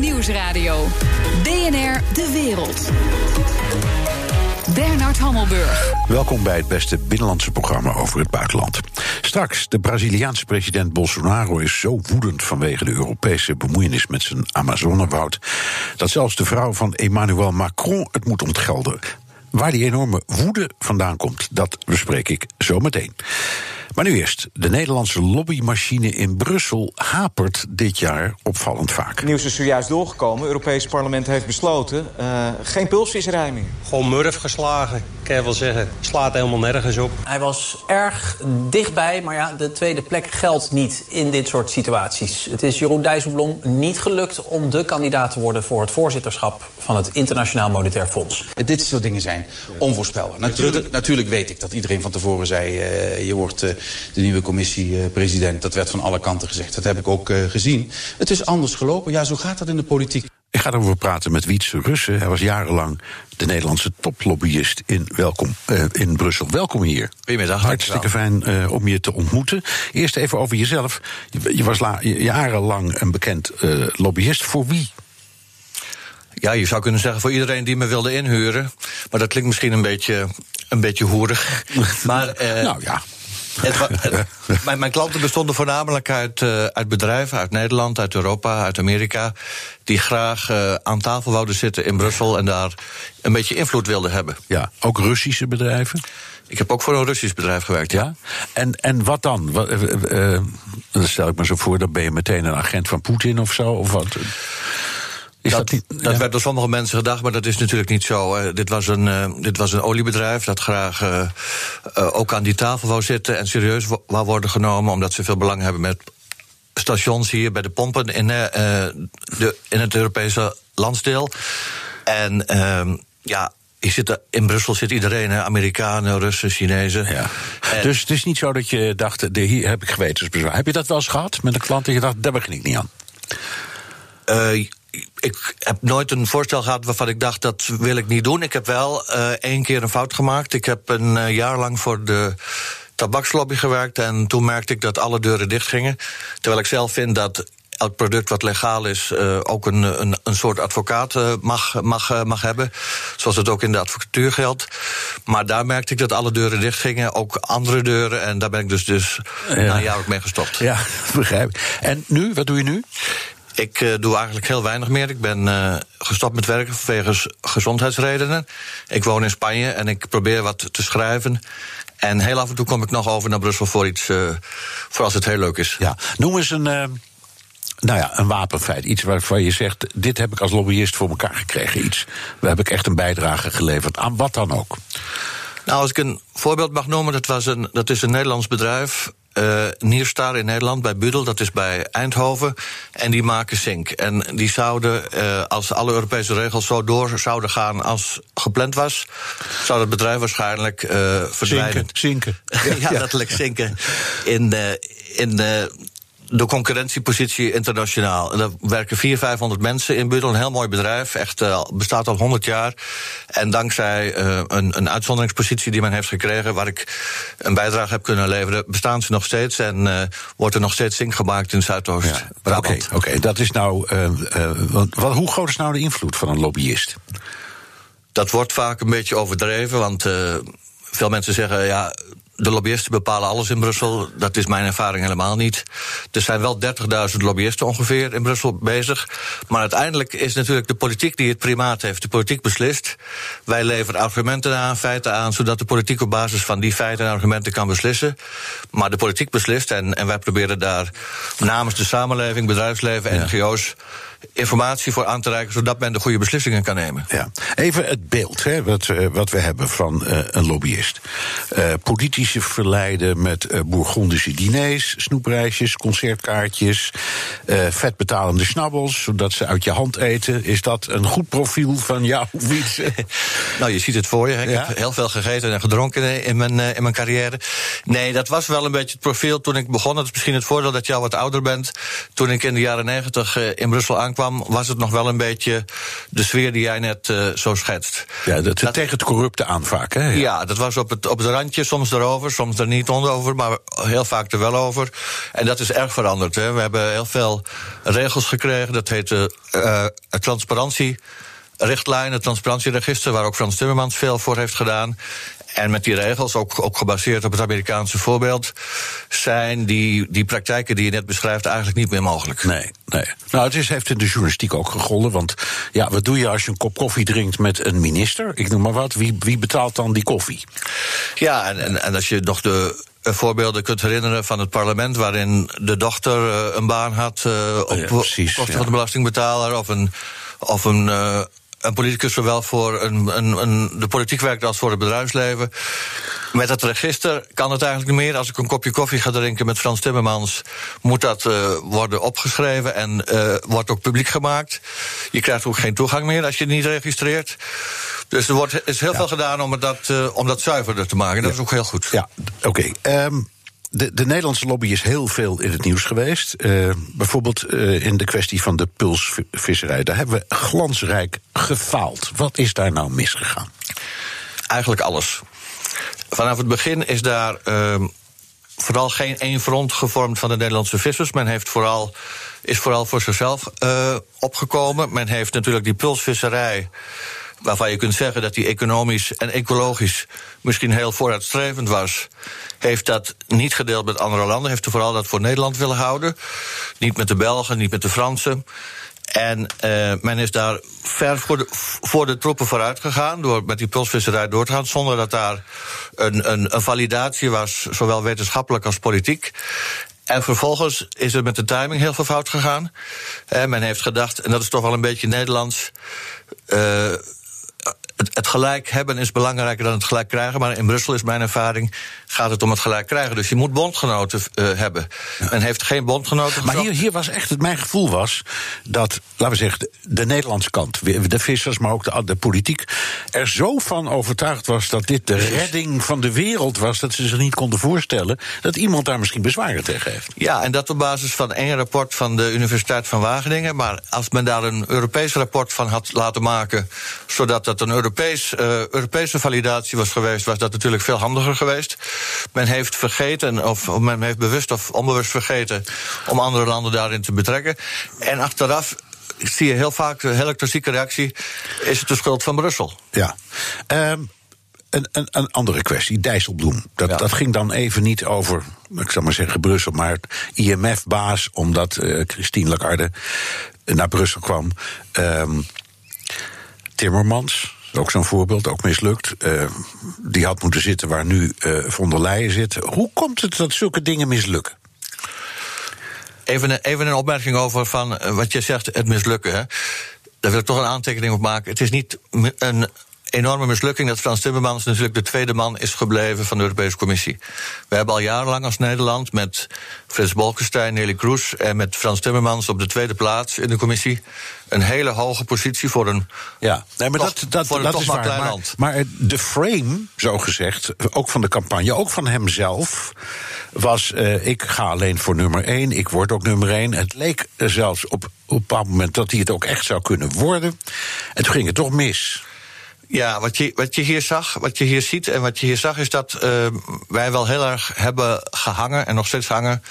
Nieuwsradio. BNR De Wereld. Bernard Hammelburg. Welkom bij het beste binnenlandse programma over het buitenland. Straks, de Braziliaanse president Bolsonaro is zo woedend vanwege de Europese bemoeienis met zijn Amazonewoud. dat zelfs de vrouw van Emmanuel Macron het moet ontgelden. Waar die enorme woede vandaan komt, dat bespreek ik zo meteen. Maar nu eerst. De Nederlandse lobbymachine in Brussel hapert dit jaar opvallend vaak. Nieuws is zojuist doorgekomen. Het Europees Parlement heeft besloten uh, geen pulsvisserij meer. Gewoon murf geslagen, kan je wel zeggen. Slaat helemaal nergens op. Hij was erg dichtbij, maar ja, de tweede plek geldt niet in dit soort situaties. Het is Jeroen Dijsselbloem niet gelukt om de kandidaat te worden... voor het voorzitterschap van het Internationaal Monetair Fonds. Dit soort dingen zijn onvoorspelbaar. Natuurlijk, natuurlijk weet ik dat iedereen van tevoren zei... Uh, je wordt... Uh, de nieuwe commissiepresident. Dat werd van alle kanten gezegd. Dat heb ik ook uh, gezien. Het is anders gelopen. Ja, zo gaat dat in de politiek. Ik ga erover praten met Wietse Russen. Hij was jarenlang de Nederlandse toplobbyist in, welkom, uh, in Brussel. Welkom hier. Goedemiddag. Hartstikke fijn uh, om je te ontmoeten. Eerst even over jezelf. Je, je was la, jarenlang een bekend uh, lobbyist. Voor wie? Ja, je zou kunnen zeggen voor iedereen die me wilde inhuren. Maar dat klinkt misschien een beetje, een beetje hoerig. maar, nou ja. Het, mijn, mijn, klanten bestonden voornamelijk uit, uh, uit bedrijven, uit Nederland, uit Europa, uit Amerika. Die graag uh, aan tafel wouden zitten in Brussel en daar een beetje invloed wilden hebben. Ja, ook Russische bedrijven? Ik heb ook voor een Russisch bedrijf gewerkt, ja. En, en wat dan? Wat, uh, dan stel ik me zo voor, dan ben je meteen een agent van Poetin of zo? Of wat? Is dat, dat, niet, dat ja. werd door sommige mensen gedacht, maar dat is natuurlijk niet zo. Uh, dit, was een, uh, dit was een oliebedrijf dat graag uh, ook aan die tafel wou zitten en serieus wou worden genomen, omdat ze veel belang hebben met stations hier bij de pompen in, de, in het Europese landsdeel. En ehm, ja, Zit in Brussel zit iedereen, hè? Amerikanen, Russen, Chinezen. Ja. Dus het is niet zo dat je dacht, de, hier heb ik gewetensbezwaar. Heb je dat wel eens gehad met een klant dat je dacht, daar begin ik niet aan? Uh, ik heb nooit een voorstel gehad waarvan ik dacht dat wil ik niet doen. Ik heb wel uh, één keer een fout gemaakt. Ik heb een uh, jaar lang voor de tabakslobby gewerkt en toen merkte ik dat alle deuren dicht gingen. Terwijl ik zelf vind dat elk product wat legaal is uh, ook een, een, een soort advocaat uh, mag, mag, uh, mag hebben. Zoals het ook in de advocatuur geldt. Maar daar merkte ik dat alle deuren dicht gingen, ook andere deuren. En daar ben ik dus, dus ja. na een jaar ook mee gestopt. Ja, begrijp ik. En nu, wat doe je nu? Ik uh, doe eigenlijk heel weinig meer. Ik ben uh, gestopt met werken vanwege gezondheidsredenen. Ik woon in Spanje en ik probeer wat te schrijven. En heel af en toe kom ik nog over naar Brussel voor iets, uh, voor als het heel leuk is. Ja, noem eens een, nou ja, een wapenfeit. Iets waarvan je zegt, dit heb ik als lobbyist voor elkaar gekregen. Iets, waar heb ik echt een bijdrage geleverd aan wat dan ook. Nou, als ik een voorbeeld mag noemen, dat, was een, dat is een Nederlands bedrijf uh, Nierstar in Nederland, bij Budel, dat is bij Eindhoven. En die maken zink. En die zouden, uh, als alle Europese regels zo door zouden gaan als gepland was, zou het bedrijf waarschijnlijk uh, verdwijnen. Zinken. zinken. ja, ja, letterlijk zinken. In de, in de de concurrentiepositie internationaal. En er werken 400, 500 mensen in Budel, een heel mooi bedrijf. Echt uh, bestaat al 100 jaar. En dankzij uh, een, een uitzonderingspositie die men heeft gekregen, waar ik een bijdrage heb kunnen leveren, bestaan ze nog steeds en uh, wordt er nog steeds zink gemaakt in Zuidoost. Ja, Oké, okay, okay, dat is nou. wat, hoe groot is nou de invloed van een lobbyist? Dat wordt vaak een beetje overdreven, want veel mensen zeggen ja de lobbyisten bepalen alles in Brussel. Dat is mijn ervaring helemaal niet. Er zijn wel 30.000 lobbyisten ongeveer in Brussel bezig. Maar uiteindelijk is natuurlijk de politiek die het primaat heeft. De politiek beslist. Wij leveren argumenten aan, feiten aan, zodat de politiek op basis van die feiten en argumenten kan beslissen. Maar de politiek beslist en, en wij proberen daar namens de samenleving, bedrijfsleven. NGO's informatie voor aan te reiken, zodat men de goede beslissingen kan nemen. Ja. Even het beeld hè, wat, wat we hebben van uh, een lobbyist. Uh, politische verleiden met uh, bourgondische diners, snoepreisjes, concertkaartjes, vetbetalende snabbels, zodat ze uit je hand eten. Is dat een goed profiel van jou, Wietse? nou, je ziet het voor je. Hè. Ik ja? heb heel veel gegeten en gedronken in mijn, in mijn carrière. Nee, dat was wel een beetje het profiel toen ik begon. Het is misschien het voordeel dat je al wat ouder bent. Toen ik in de jaren negentig in Brussel aankwam kwam, was het nog wel een beetje de sfeer die jij net uh, zo schetst. Ja, dat, dat, tegen het corrupte aan vaak, hè? Ja. ja, dat was op het, op het randje, soms erover, soms er niet onder maar heel vaak er wel over. En dat is erg veranderd. Hè. We hebben heel veel regels gekregen, dat heet uh, transparantie richtlijn, het transparantieregister, waar ook Frans Timmermans veel voor heeft gedaan. En met die regels, ook, ook gebaseerd op het Amerikaanse voorbeeld, zijn die, die praktijken die je net beschrijft eigenlijk niet meer mogelijk. Nee, nee. Nou, het is, heeft in de journalistiek ook gegolden. Want ja, wat doe je als je een kop koffie drinkt met een minister? Ik noem maar wat. Wie, wie betaalt dan die koffie? Ja, en, en, en als je nog de voorbeelden kunt herinneren van het parlement, waarin de dochter uh, een baan had op oh ja, kosten ja. van de belastingbetaler of een. Of een een politicus zowel voor een, een, een, de politiek werkt als voor het bedrijfsleven. Met het register kan het eigenlijk niet meer. Als ik een kopje koffie ga drinken met Frans Timmermans, moet dat uh, worden opgeschreven en uh, wordt ook publiek gemaakt. Je krijgt ook geen toegang meer als je het niet registreert. Dus er wordt, is heel ja. veel gedaan om dat, uh, om dat zuiverder te maken. Dat ja. is ook heel goed. Ja, oké. Okay. Um, de, de, Nederlandse lobby is heel veel in het nieuws geweest. Uh, bijvoorbeeld uh, in de kwestie van de pulsvisserij. Daar hebben we glansrijk gefaald. Wat is daar nou misgegaan? Eigenlijk alles. Vanaf het begin is daar uh, vooral geen één front gevormd van de Nederlandse vissers. Men heeft vooral, is vooral voor zichzelf uh, opgekomen. Men heeft natuurlijk die pulsvisserij waarvan je kunt zeggen dat die economisch en ecologisch misschien heel vooruitstrevend was, heeft dat niet gedeeld met andere landen. Heeft er vooral dat voor Nederland willen houden. Niet met de Belgen, niet met de Fransen. En uh, men is daar ver voor de, voor de troepen vooruit gegaan. Door met die pulsvisserij door te gaan. Zonder dat daar een, een, validatie was, zowel wetenschappelijk als politiek. En vervolgens is het met de timing heel veel fout gegaan. Uh, men heeft gedacht, en dat is toch wel een beetje Nederlands. Uh, het, het, gelijk hebben is belangrijker dan het gelijk krijgen. Maar in Brussel is mijn ervaring, gaat het om het gelijk krijgen. Dus je moet bondgenoten uh, hebben. Ja. Men heeft geen bondgenoten. Maar hier, hier was echt, het, mijn gevoel was dat, laten we zeggen, de, de Nederlandse kant, de vissers, maar ook de, de, politiek, er zo van overtuigd was dat dit de redding van de wereld was, dat ze zich niet konden voorstellen dat iemand daar misschien bezwaren tegen heeft. Ja, en dat op basis van één rapport van de Universiteit van Wageningen. Maar als men daar een Europees rapport van had laten maken, zodat dat een Europees, uh, Europese validatie was geweest, was dat natuurlijk veel handiger geweest. Men heeft vergeten, of, men heeft bewust of onbewust vergeten, om andere landen daarin te betrekken. En achteraf zie je heel vaak de hele klassieke reactie: is het de schuld van Brussel? Ja. Um, een, een, een, andere kwestie, Dijsselbloem. Dat, ja. dat ging dan even niet over, ik zou maar zeggen Brussel, maar IMF-baas, omdat uh, Christine Lagarde naar Brussel kwam. Um, Timmermans, ook zo'n voorbeeld, ook mislukt. Uh, die had moeten zitten waar nu uh, von der Leyen zit. Hoe komt het dat zulke dingen mislukken? Even een, even een opmerking over van uh, wat je zegt, het mislukken. Hè. Daar wil ik toch een aantekening op maken. Het is niet een enorme mislukking dat Frans Timmermans natuurlijk de tweede man is gebleven van de Europese Commissie. We hebben al jarenlang als Nederland met Frits Bolkestein, Nelly Kroes en met Frans Timmermans op de tweede plaats in de Commissie een hele hoge positie voor een. Ja, nee, maar dat, dat, dat, dat is waar. Maar, land. maar de frame, zo gezegd, ook van de campagne, ook van hemzelf, was: uh, ik ga alleen voor nummer één, ik word ook nummer één. Het leek zelfs op, op een bepaald moment dat hij het ook echt zou kunnen worden. En toen ging het toch mis. Ja, wat je, wat je hier zag, wat je hier ziet en wat je hier zag, is dat uh, wij wel heel erg hebben gehangen en nog steeds hangen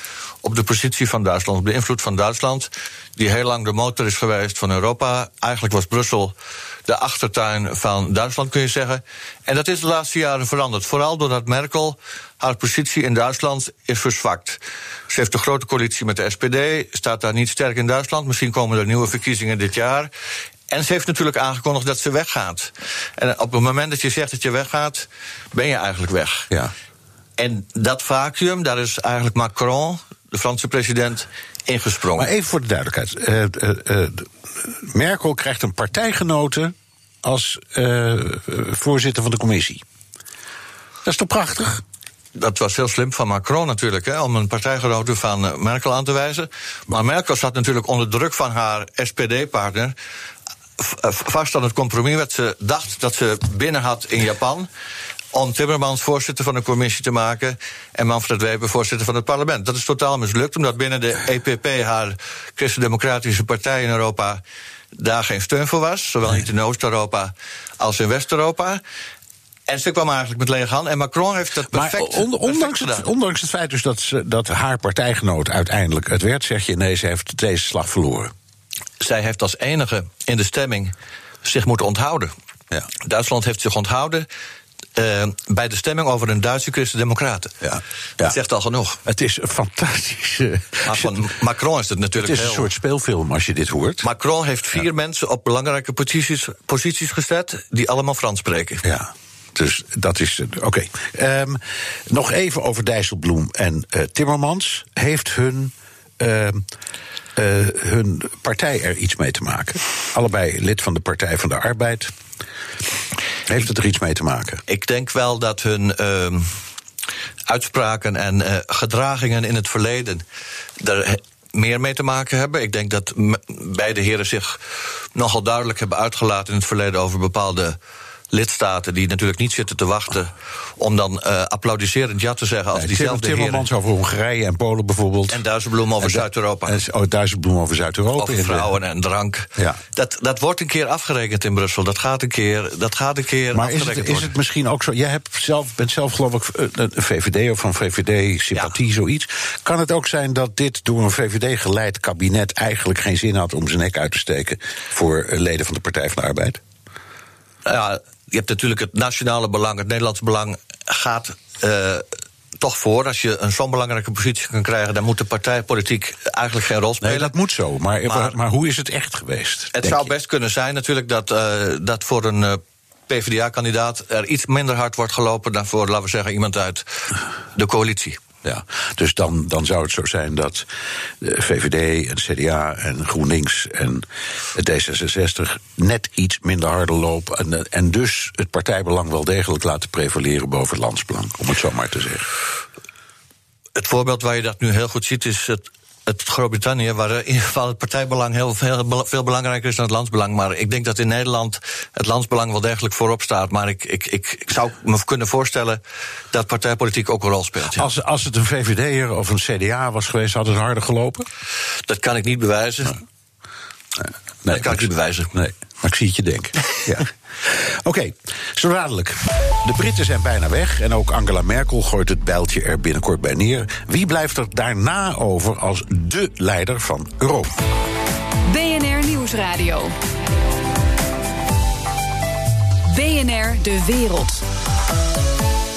op de positie van Duitsland, op de invloed van Duitsland, die heel lang de motor is geweest van Europa. Eigenlijk was Brussel de achtertuin van Duitsland, kun je zeggen. En dat is de laatste jaren veranderd. Vooral doordat Merkel haar positie in Duitsland is verzwakt. Ze heeft een grote coalitie met de SPD, staat daar niet sterk in Duitsland. Misschien komen er nieuwe verkiezingen dit jaar. En ze heeft natuurlijk aangekondigd dat ze weggaat. En op het moment dat je zegt dat je weggaat, ben je eigenlijk weg. Ja. En dat vacuüm, daar is eigenlijk Macron, de Franse president, ingesprongen. Maar even voor de duidelijkheid. Uh, uh, uh, Merkel krijgt een partijgenote als voorzitter van de commissie. Dat is toch prachtig? dat was heel slim van Macron natuurlijk, hè, om een partijgenote van Merkel aan te wijzen. Maar Merkel zat natuurlijk onder druk van haar SPD-partner vast aan het compromis wat ze dacht dat ze binnen had in Japan om Timmermans voorzitter van de commissie te maken en Manfred Weber voorzitter van het parlement. Dat is totaal mislukt, omdat binnen de EPP, haar Christen-Democratische Partij in Europa, daar geen steun voor was. Zowel niet in Oost-Europa als in West-Europa. En ze kwam eigenlijk met lege hand. En Macron heeft dat perfect, maar on, ondanks, perfect het, gedaan. ondanks het feit dus dat, ze, dat haar partijgenoot uiteindelijk het werd, zeg je nee, ze heeft deze slag verloren. Zij heeft als enige in de stemming zich moeten onthouden. Ja. Duitsland heeft zich onthouden eh, bij de stemming over een Duitse Christen-Democraten. Ja. Dat zegt al genoeg. Het is een fantastische. Maar van Macron is het Het natuurlijk is een heel... soort speelfilm als je dit hoort. Macron heeft vier mensen op belangrijke posities, posities gezet... die allemaal Frans spreken. Ja. Dus dat is. eh, Oké. Ehm, nog even over Dijsselbloem en eh, Timmermans. Heeft hun. ehm, eh, hun partij er iets mee te maken? Allebei lid van de Partij van de Arbeid. Heeft het er iets mee te maken? Ik denk wel dat hun ehm, uitspraken en eh, gedragingen in het verleden er he- meer mee te maken hebben. Ik denk dat beide heren zich nogal duidelijk hebben uitgelaten in het verleden over bepaalde lidstaten die natuurlijk niet zitten te wachten om dan eh applaudisserend ja te zeggen als Nee, diezelfde heren. Timmermans over Hongarije en Polen bijvoorbeeld. En Duizelbloem over Zuid-Europa. en Oh, Duizelbloem over Zuid-Europa. Over vrouwen en drank. Ja. Dat, dat wordt een keer afgerekend in Brussel. Dat gaat een keer, dat gaat een keer Maar is afgerekend het, is het misschien ook zo? Jij hebt zelf, bent zelf, geloof ik, eh, een VVD of van VVD-sympathie, Ja. zoiets. Kan het ook zijn dat dit door een VVD-geleid kabinet eigenlijk geen zin had om zijn nek uit te steken voor eh, leden van de Partij van de Arbeid? ja, je hebt natuurlijk het nationale belang, het Nederlandse belang gaat eh, toch voor. Als je een zo'n belangrijke positie kan krijgen, dan moet de partijpolitiek eigenlijk geen rol spelen. Nee, dat moet zo. Maar, maar, Maar- hoe is het echt geweest? het zou je? best kunnen zijn natuurlijk dat, eh, dat voor een eh, PvdA-kandidaat er iets minder hard wordt gelopen dan voor, laten we zeggen, iemand uit de coalitie. Ja, dus dan, dan zou het zo zijn dat de VVD en CDA en GroenLinks en D66 net iets minder harder lopen. En, eh, en dus het partijbelang wel degelijk laten prevaleren boven het landsbelang, om het zo maar te zeggen. Het voorbeeld waar je dat nu heel goed ziet is het, het Groot-Brittannië, waar in ieder geval het partijbelang heel veel, veel belangrijker is dan het landsbelang. Maar ik denk dat in Nederland het landsbelang wel degelijk voorop staat. Maar ik, ik, ik, ik zou me kunnen voorstellen dat partijpolitiek ook een rol speelt. ja. Als, als het een VVD'er of een CDA was geweest, had het harder gelopen? Dat kan ik niet bewijzen. Nee, dat kan ik niet bewijzen. Nee, maar ik zie het je denken. ja. Oké, zo dadelijk. De Britten zijn bijna weg en ook Angela Merkel gooit het bijltje er binnenkort bij neer. Wie blijft er daarna over als dé leider van Europa? BNR Nieuwsradio. BNR De Wereld.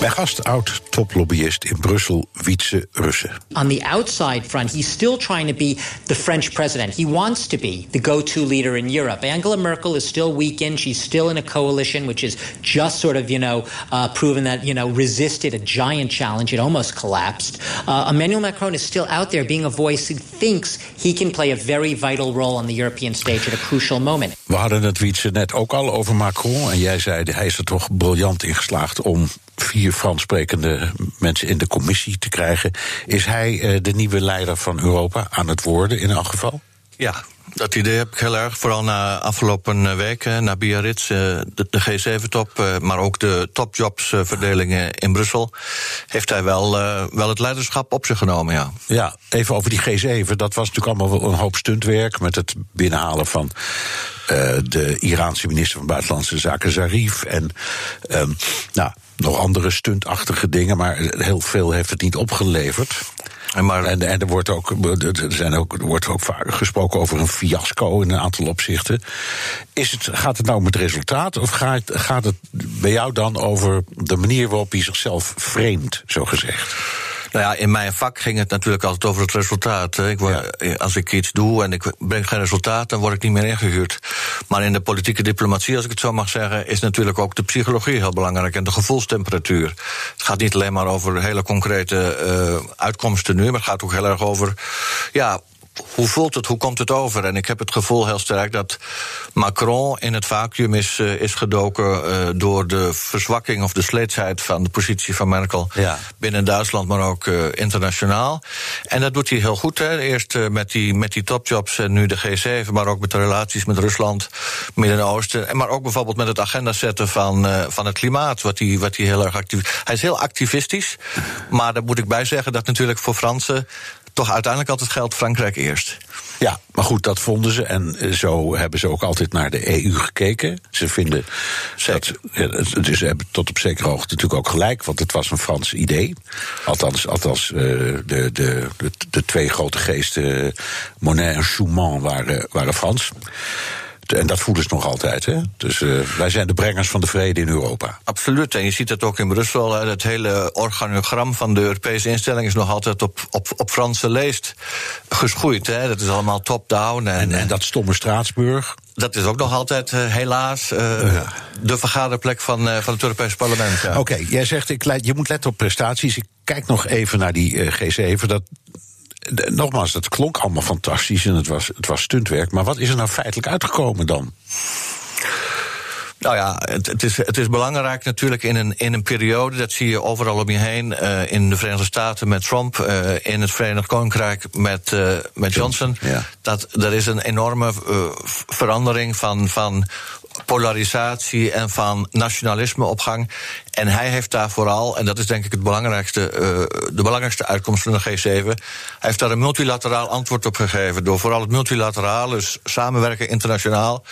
Mijn gast, oud toplobbyist in Brussel, Wietse Russen. On the outside front, he's still trying to be the French president. He wants to be the go to leader in Europe. Angela Merkel is still weakened. She's still in a coalition which is just sort of, you know, uh, proven that, you know, resisted a giant challenge. It almost collapsed. Uh, Emmanuel Macron is still out there being a voice who thinks he can play a very vital role on the European stage at a crucial moment. We hadden het Wietse net ook al over Macron. En jij zei, hij is er toch briljant in geslaagd om vier Frans sprekende mensen in de commissie te krijgen. Is hij eh, de nieuwe leider van Europa aan het worden in elk geval? Ja, dat idee heb ik heel erg. Vooral na afgelopen weken, na Biarritz, eh, de, de G7-top, eh, maar ook de topjobsverdelingen in Brussel, heeft hij wel, eh, wel het leiderschap op zich genomen, ja. Ja, even over die G7. Dat was natuurlijk allemaal een hoop stuntwerk met het binnenhalen van eh, de Iraanse minister van Buitenlandse Zaken Zarif. En ehm, nou, nog andere stuntachtige dingen, maar heel veel heeft het niet opgeleverd. En maar En, en er wordt ook, er zijn ook, er wordt ook vaak gesproken over een fiasco in een aantal opzichten. Is het, gaat het nou om het resultaat of gaat, gaat het bij jou dan over de manier waarop hij zichzelf framed, zo gezegd? Nou ja, in mijn vak ging het natuurlijk altijd over het resultaat. Ik, word- eh, Als ik iets doe en ik breng geen resultaat, dan word ik niet meer ingehuurd. Maar in de politieke diplomatie, als ik het zo mag zeggen, is natuurlijk ook de psychologie heel belangrijk en de gevoelstemperatuur. Het gaat niet alleen maar over hele concrete eh, uitkomsten nu, maar het gaat ook heel erg over ja, hoe voelt het, hoe komt het over? En ik heb het gevoel heel sterk dat Macron in het vacuüm is, uh, is gedoken uh, door de verzwakking of de sleetsheid van de positie van Merkel Ja. binnen Duitsland, maar ook uh, internationaal. En dat doet hij heel goed. Hè. Eerst met, die, met die topjobs en nu de G7, maar ook met de relaties met Rusland, Midden-Oosten. En maar ook bijvoorbeeld met het agenda zetten van, van het klimaat, wat hij, wat hij heel erg actief. Hij is heel activistisch, maar daar moet ik bij zeggen dat natuurlijk voor Fransen toch uiteindelijk altijd geldt Frankrijk eerst. Ja, maar goed, dat vonden ze. En zo hebben ze ook altijd naar de EU gekeken. Ze vinden dat. Dus ze hebben tot op zekere hoogte natuurlijk ook gelijk, want het was een Frans idee. Althans, althans uh, de, de, de, de, twee grote geesten, Monet en Schumann, waren, waren Frans. En dat voelen ze nog altijd. Hè? Dus uh, wij zijn de brengers van de vrede in Europa. Absoluut. En je ziet het ook in Brussel. Het hele organogram van de Europese instelling is nog altijd op, op, op Franse leest geschoeid. Hè? Dat is allemaal top-down. En, en, en, dat stomme Straatsburg. Dat is ook nog altijd, uh, helaas, uh, ja. de vergaderplek van, van het Europese parlement. Ja. Oké, okay, jij zegt ik, je moet letten op prestaties. Ik kijk nog even naar die G7. Dat, nogmaals, dat klonk allemaal fantastisch en het was, het was stuntwerk. Maar wat is er nou feitelijk uitgekomen dan? Nou ja, het, het, is, het is belangrijk natuurlijk in een, in een periode, dat zie je overal om je heen, uh, in de Verenigde Staten met Trump, uh, in het Verenigd Koninkrijk met, uh, met Johnson. Ja. Dat er is een enorme verandering van, van polarisatie en van nationalisme op gang. En hij heeft daar vooral, en dat is denk ik het belangrijkste, uh, de belangrijkste uitkomst van de G7, hij heeft daar een multilateraal antwoord op gegeven. Door vooral het multilateraal, dus samenwerken internationaal,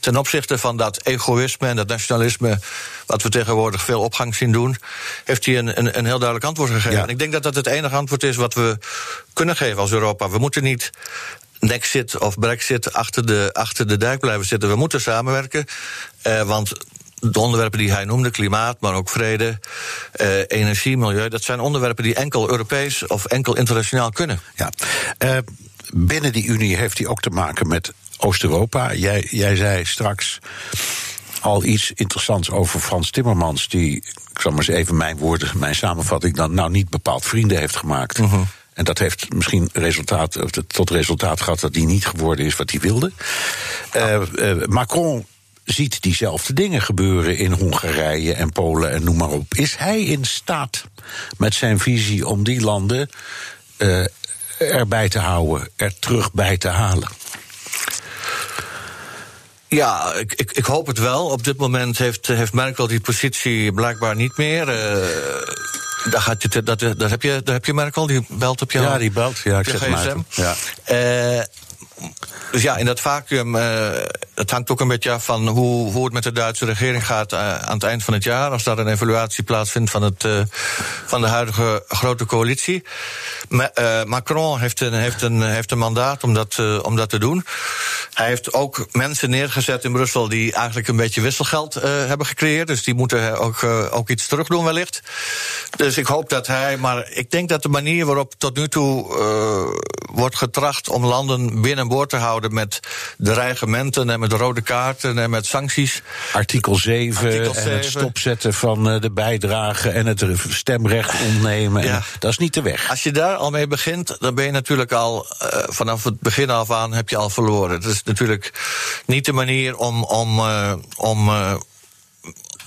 ten opzichte van dat egoïsme en dat nationalisme, wat we tegenwoordig veel opgang zien doen, heeft hij een, een, een heel duidelijk antwoord gegeven. Ja. En ik denk dat dat het enige antwoord is wat we kunnen geven als Europa. We moeten niet Nexit of Brexit achter de, achter de dijk blijven zitten. We moeten samenwerken, uh, want de onderwerpen die hij noemde, klimaat, maar ook vrede, uh, energie, milieu, dat zijn onderwerpen die enkel Europees of enkel internationaal kunnen. Ja. Uh, binnen die Unie heeft hij ook te maken met Oost-Europa. Jij, jij zei straks al iets interessants over Frans Timmermans, die, ik zal maar eens even mijn woorden, mijn samenvatting dan, nou niet bepaald vrienden heeft gemaakt. Mhm. Uh -huh. En dat heeft misschien resultaat, tot resultaat gehad dat hij niet geworden is wat hij wilde. Uh, uh, Macron ziet diezelfde dingen gebeuren in Hongarije en Polen en noem maar op. Is hij in staat met zijn visie om die landen uh, erbij te houden, er terug bij te halen? Ja, ik, ik, hoop het wel. Op dit moment heeft, heeft Merkel die positie blijkbaar niet meer. Daar, gaat je, dat, dat heb je, daar heb je Merkel, die belt op jou. Ja, die belt. Ja, ik zet gsm. Ja. Uh, dus ja, in dat vacuüm, uh, het hangt ook een beetje af van hoe, hoe het met de Duitse regering gaat uh, aan het eind van het jaar. Als daar een evaluatie plaatsvindt van, het, uh, van de huidige grote coalitie. Ma Macron heeft een, heeft, een, heeft een mandaat om dat, om dat te doen. Hij heeft ook mensen neergezet in Brussel die eigenlijk een beetje wisselgeld hebben gecreëerd. Dus die moeten ook, ook iets terug doen wellicht. Dus ik hoop dat hij, maar ik denk dat de manier waarop tot nu toe wordt getracht om landen binnenboord te houden met dreigementen en met rode kaarten en met sancties. Artikel 7, Artikel en het 7. stopzetten van de bijdrage en het stemrecht ontnemen. Ja. En dat is niet de weg. Als je daar al mee begint, dan ben je natuurlijk al uh, vanaf het begin af aan heb je al verloren. Het is natuurlijk niet de manier om, om, uh, om, uh,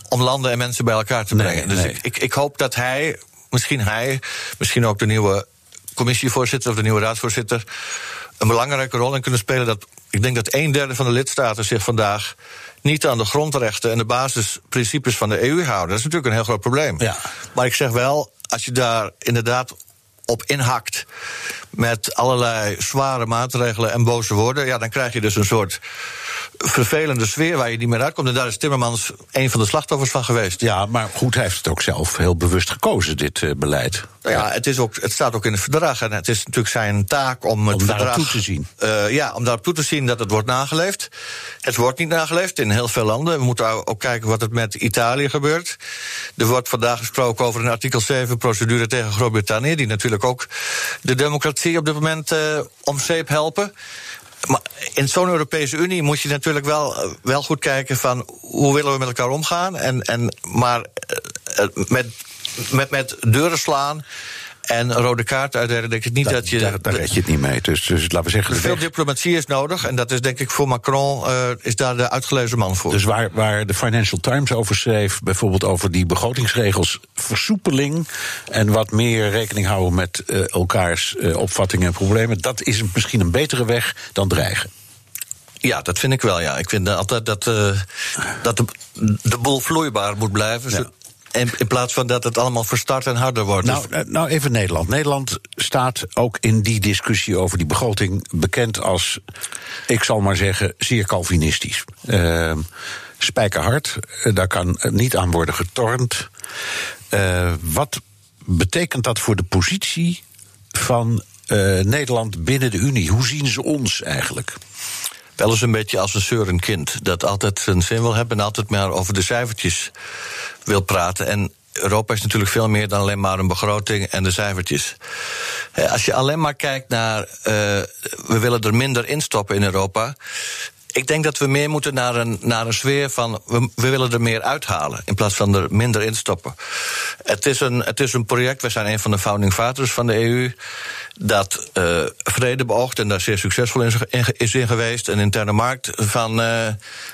om landen en mensen bij elkaar te brengen. Nee, dus nee. ik, ik, ik hoop dat hij, misschien hij, misschien ook de nieuwe commissievoorzitter of de nieuwe raadsvoorzitter een belangrijke rol in kunnen spelen. Dat, ik denk dat een derde van de lidstaten zich vandaag niet aan de grondrechten en de basisprincipes van de EU houden. Dat is natuurlijk een heel groot probleem. Ja. Maar ik zeg wel, als je daar inderdaad op inhakt met allerlei zware maatregelen en boze woorden, ja, dan krijg je dus een soort vervelende sfeer waar je niet meer uitkomt. En daar is Timmermans een van de slachtoffers van geweest. Ja, maar goed, hij heeft het ook zelf heel bewust gekozen, dit uh, beleid. Nou ja, het, is ook, het staat ook in het verdrag. En het is natuurlijk zijn taak om het om verdrag... toe te zien. Uh, ja, om daarop toe te zien dat het wordt nageleefd. Het wordt niet nageleefd in heel veel landen. We moeten ook kijken wat het met Italië gebeurt. Er wordt vandaag gesproken over een artikel 7-procedure tegen Groot-Brittannië... die natuurlijk ook de democratie op dit moment uh, om zeep helpen. Maar in zo'n Europese Unie moet je natuurlijk wel, wel goed kijken van hoe willen we met elkaar omgaan. En, en, maar met, met, met deuren slaan En rode kaart ik niet dat, je. Daar, daar red je het niet mee. Dus, dus laten we zeggen. Veel diplomatie is nodig. En dat is denk ik voor Macron uh, is daar de uitgelezen man voor. Dus waar, waar de Financial Times over schreef, bijvoorbeeld over die begrotingsregels, versoepeling en wat meer rekening houden met uh, elkaars uh, opvattingen en problemen, dat is misschien een betere weg dan dreigen. Ja, dat vind ik wel. Ja. Ik vind altijd dat, uh, dat de, de boel vloeibaar moet blijven. Ja. In, in, plaats van dat het allemaal verstart en harder wordt. Nou, dus... nou, even Nederland. Nederland staat ook in die discussie over die begroting bekend als, ik zal maar zeggen, zeer Calvinistisch. Uh, spijkerhard, daar kan niet aan worden getornd. Uh, wat betekent dat voor de positie van uh, Nederland binnen de Unie? Hoe zien ze ons eigenlijk? Wel eens een beetje als een zeurend kind. Dat altijd zijn zin wil hebben en altijd maar over de cijfertjes wil praten. En Europa is natuurlijk veel meer dan alleen maar een begroting en de cijfertjes. Als je alleen maar kijkt naar. Uh, we willen er minder instoppen in Europa ik denk dat we meer moeten naar een, naar een sfeer van we, we, willen er meer uithalen in plaats van er minder in stoppen. Het is een, het is een project, we zijn een van de founding fathers van de EU, dat uh, vrede beoogt en daar zeer succesvol in, is geweest. Een interne markt van uh,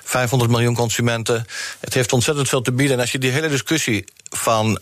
500 miljoen consumenten. Het heeft ontzettend veel te bieden. En als je die hele discussie van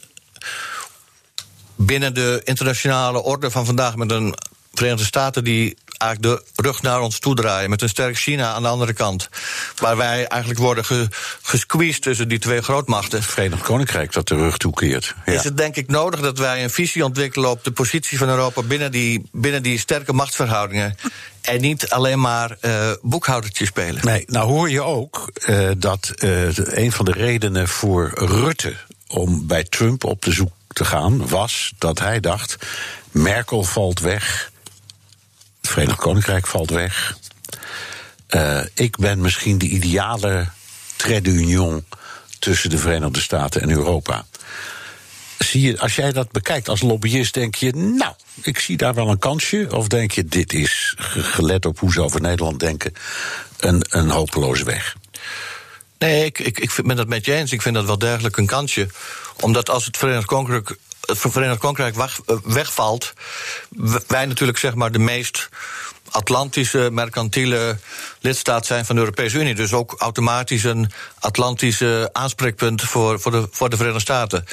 binnen de internationale orde van vandaag met een Verenigde Staten die eigenlijk de rug naar ons toe draaien. Met een sterk China aan de andere kant. Waar wij eigenlijk worden ge, gesqueezed tussen die twee grootmachten. Verenigd Koninkrijk dat de rug toekeert. Ja. Is het denk ik nodig dat wij een visie ontwikkelen op de positie van Europa binnen die, binnen die sterke machtsverhoudingen. En niet alleen maar uh, boekhoudertje spelen. Nee, nou hoor je ook uh, dat uh, een van de redenen voor Rutte om bij Trump op de zoek te gaan was dat hij dacht: Merkel valt weg. Het Verenigd Koninkrijk valt weg. Uh, ik ben misschien de ideale trait tussen de Verenigde Staten en Europa. Zie je, als jij dat bekijkt als lobbyist, denk je, nou, ik zie daar wel een kansje. Of denk je, dit is, gelet op hoe ze over Nederland denken, een, een hopeloze weg? Nee, ik, ik, ik ben dat met je eens. Ik vind dat wel degelijk een kansje. Omdat als het Verenigd Koninkrijk het Verenigd Koninkrijk wegvalt, wij natuurlijk zeg maar de meest Atlantische mercantiele lidstaat zijn van de Europese Unie. Dus ook automatisch een Atlantische aanspreekpunt voor, voor, de, voor de Verenigde Staten.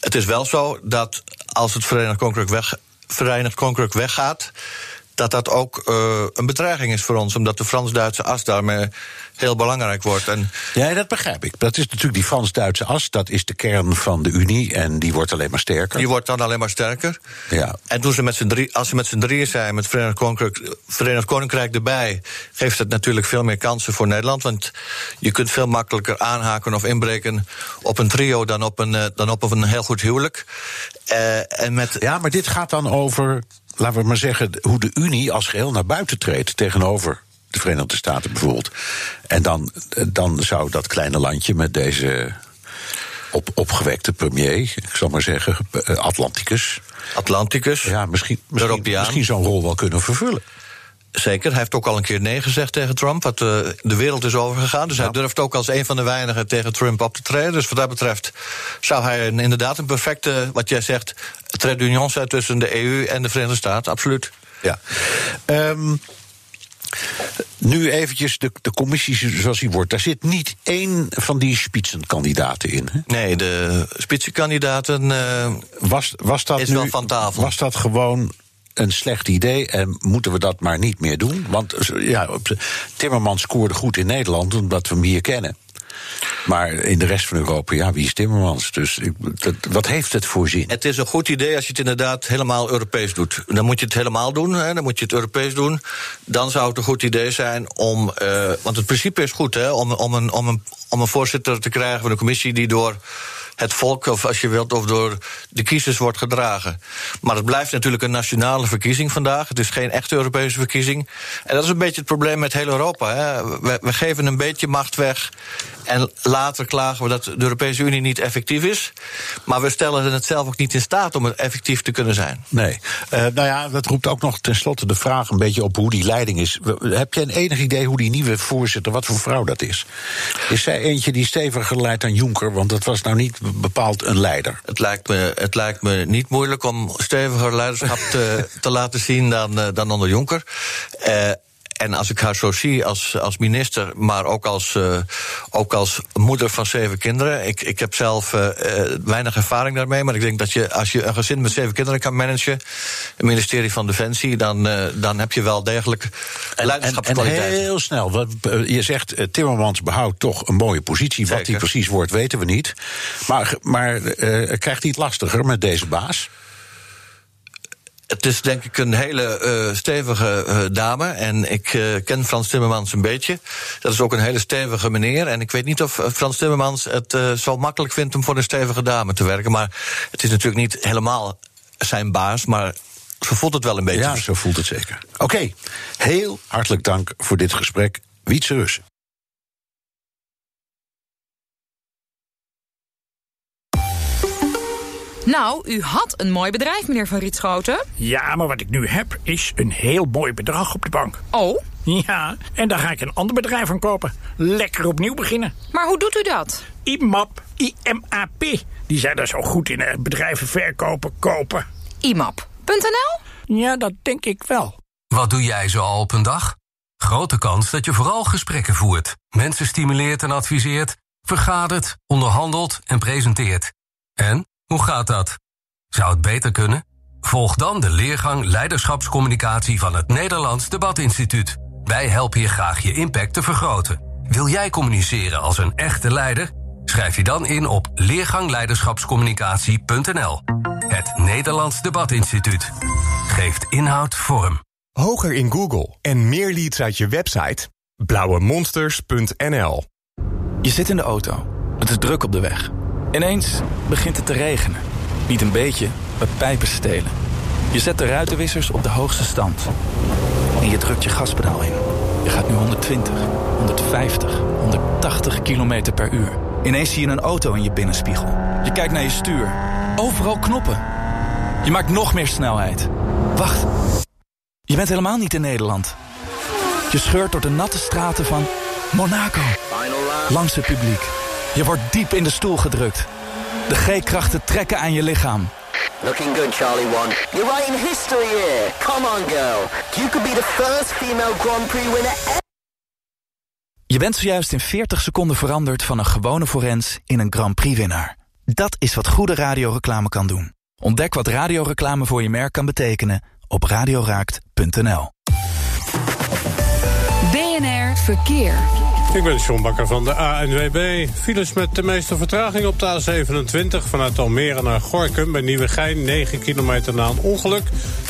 Het is wel zo dat als het Verenigd Koninkrijk, weg, Verenigd Koninkrijk weggaat dat dat ook uh, een bedreiging is voor ons, omdat de Frans-Duitse as daarmee heel belangrijk wordt. En ja, dat begrijp ik. Dat is natuurlijk die Frans-Duitse as, dat is de kern van de Unie en die wordt alleen maar sterker. Die wordt dan alleen maar sterker. Ja. En toen ze met drie, als ze met z'n drieën zijn, met Verenigd Koninkrijk, Verenigd Koninkrijk erbij, geeft het natuurlijk veel meer kansen voor Nederland. Want je kunt veel makkelijker aanhaken of inbreken op een trio dan op een, uh, dan op een heel goed huwelijk. Uh, en met... Ja, maar dit gaat dan over laten we maar zeggen, hoe de Unie als geheel naar buiten treedt tegenover de Verenigde Staten bijvoorbeeld. En dan, dan zou dat kleine landje met deze op, opgewekte premier, ik zal maar zeggen, Atlanticus. Atlanticus. Ja, misschien, misschien, misschien zo'n rol wel kunnen vervullen. Zeker, hij heeft ook al een keer nee gezegd tegen Trump, wat uh, de wereld is overgegaan. Dus ja. hij durft ook als een van de weinigen tegen Trump op te treden. Dus wat dat betreft zou hij een, inderdaad een perfecte, wat jij zegt, trait d'union zijn tussen de EU en de Verenigde Staten, absoluut. Ja. Um, nu eventjes de, de commissie zoals die wordt. Daar zit niet één van die spitsenkandidaten in. Hè? Nee, de spitsenkandidaten uh, was, was dat is nu, wel van tafel. Was dat gewoon een slecht idee en moeten we dat maar niet meer doen? Want ja, Timmermans scoorde goed in Nederland omdat we hem hier kennen. Maar in de rest van Europa, ja, wie is Timmermans? Dus wat heeft het voor zin? Het is een goed idee als je het inderdaad helemaal Europees doet. Dan moet je het helemaal doen, hè, dan moet je het Europees doen. Dan zou het een goed idee zijn om. Uh, want het principe is goed, hè, om, om, een, om, een, om een voorzitter te krijgen van de commissie die door het volk, of als je wilt, of door de kiezers wordt gedragen. Maar het blijft natuurlijk een nationale verkiezing vandaag. Het is geen echte Europese verkiezing. En dat is een beetje het probleem met heel Europa. Hè. We, geven een beetje macht weg. En later klagen we dat de Europese Unie niet effectief is. Maar we stellen het zelf ook niet in staat om het effectief te kunnen zijn. Nee. Uh, nou ja, dat roept ook nog tenslotte de vraag een beetje op hoe die leiding is. Heb je een enig idee hoe die nieuwe voorzitter, wat voor vrouw dat is? Is zij eentje die steviger leidt dan Juncker? Want dat was nou niet bepaald een leider. Het lijkt me, het lijkt me niet moeilijk om steviger leiderschap te, te laten zien dan, uh, dan onder Juncker. En als ik haar zo zie als, als minister, maar ook als, uh, ook als moeder van zeven kinderen. Ik, ik heb zelf uh, weinig ervaring daarmee. Maar ik denk dat je, als je een gezin met zeven kinderen kan managen. Het ministerie van Defensie. dan, uh, dan heb je wel degelijk leiderschapskwaliteit. En, en heel snel. Je zegt Timmermans behoudt toch een mooie positie. Zeker. Wat hij precies wordt, weten we niet. Maar, maar krijgt hij het lastiger met deze baas? Het is denk ik een hele uh, stevige uh, dame. En ik uh, ken Frans Timmermans een beetje. Dat is ook een hele stevige meneer. En ik weet niet of Frans Timmermans het zo makkelijk vindt om voor een stevige dame te werken. Maar het is natuurlijk niet helemaal zijn baas. Maar zo voelt het wel een beetje. Ja, zo voelt het zeker. Oké, heel hartelijk dank voor dit gesprek. Wietse Russen. Nou, u had een mooi bedrijf, meneer Van Rietschoten. Ja, maar wat ik nu heb is een heel mooi bedrag op de bank. Oh? Ja, en daar ga ik een ander bedrijf van kopen. Lekker opnieuw beginnen. Maar hoe doet u dat? IMAP, IMAP. Die zijn daar zo goed in, bedrijven verkopen, kopen. IMAP.nl? Ja, dat denk ik wel. Wat doe jij zo al op een dag? Grote kans dat je vooral gesprekken voert, mensen stimuleert en adviseert, vergadert, onderhandelt en presenteert. En? Hoe gaat dat? Zou het beter kunnen? Volg dan de leergang Leiderschapscommunicatie van het Nederlands Debatinstituut. Wij helpen je graag je impact te vergroten. Wil jij communiceren als een echte leider? Schrijf je dan in op leergangleiderschapscommunicatie.nl. Het Nederlands Debatinstituut geeft inhoud vorm. Hoger in Google en meer leads uit je website? blauwemonsters.nl Je zit in de auto. Het is druk op de weg. Ineens begint het te regenen. Niet een beetje, maar pijpen stelen. Je zet de ruitenwissers op de hoogste stand. En je drukt je gaspedaal in. Je gaat nu 120, 150, 180 km per uur. Ineens zie je een auto in je binnenspiegel. Je kijkt naar je stuur. Overal knoppen. Je maakt nog meer snelheid. Wacht. Je bent helemaal niet in Nederland. Je scheurt door de natte straten van Monaco. Langs het publiek. Je wordt diep in de stoel gedrukt. De G-krachten trekken aan je lichaam. Looking good, Charlie One. You're writing history here. Come on, girl. You could be the first female Grand Prix winner ever. Je bent zojuist in 40 seconden veranderd van een gewone forens in een Grand Prix-winnaar. Dat is wat goede radioreclame kan doen. Ontdek wat radioreclame voor je merk kan betekenen op radioraakt.nl. BNR Verkeer. Ik ben John Bakker van de ANWB. Files met de meeste vertraging op de A27 vanuit Almere naar Gorkum bij Nieuwegein. 9 kilometer na een ongeluk.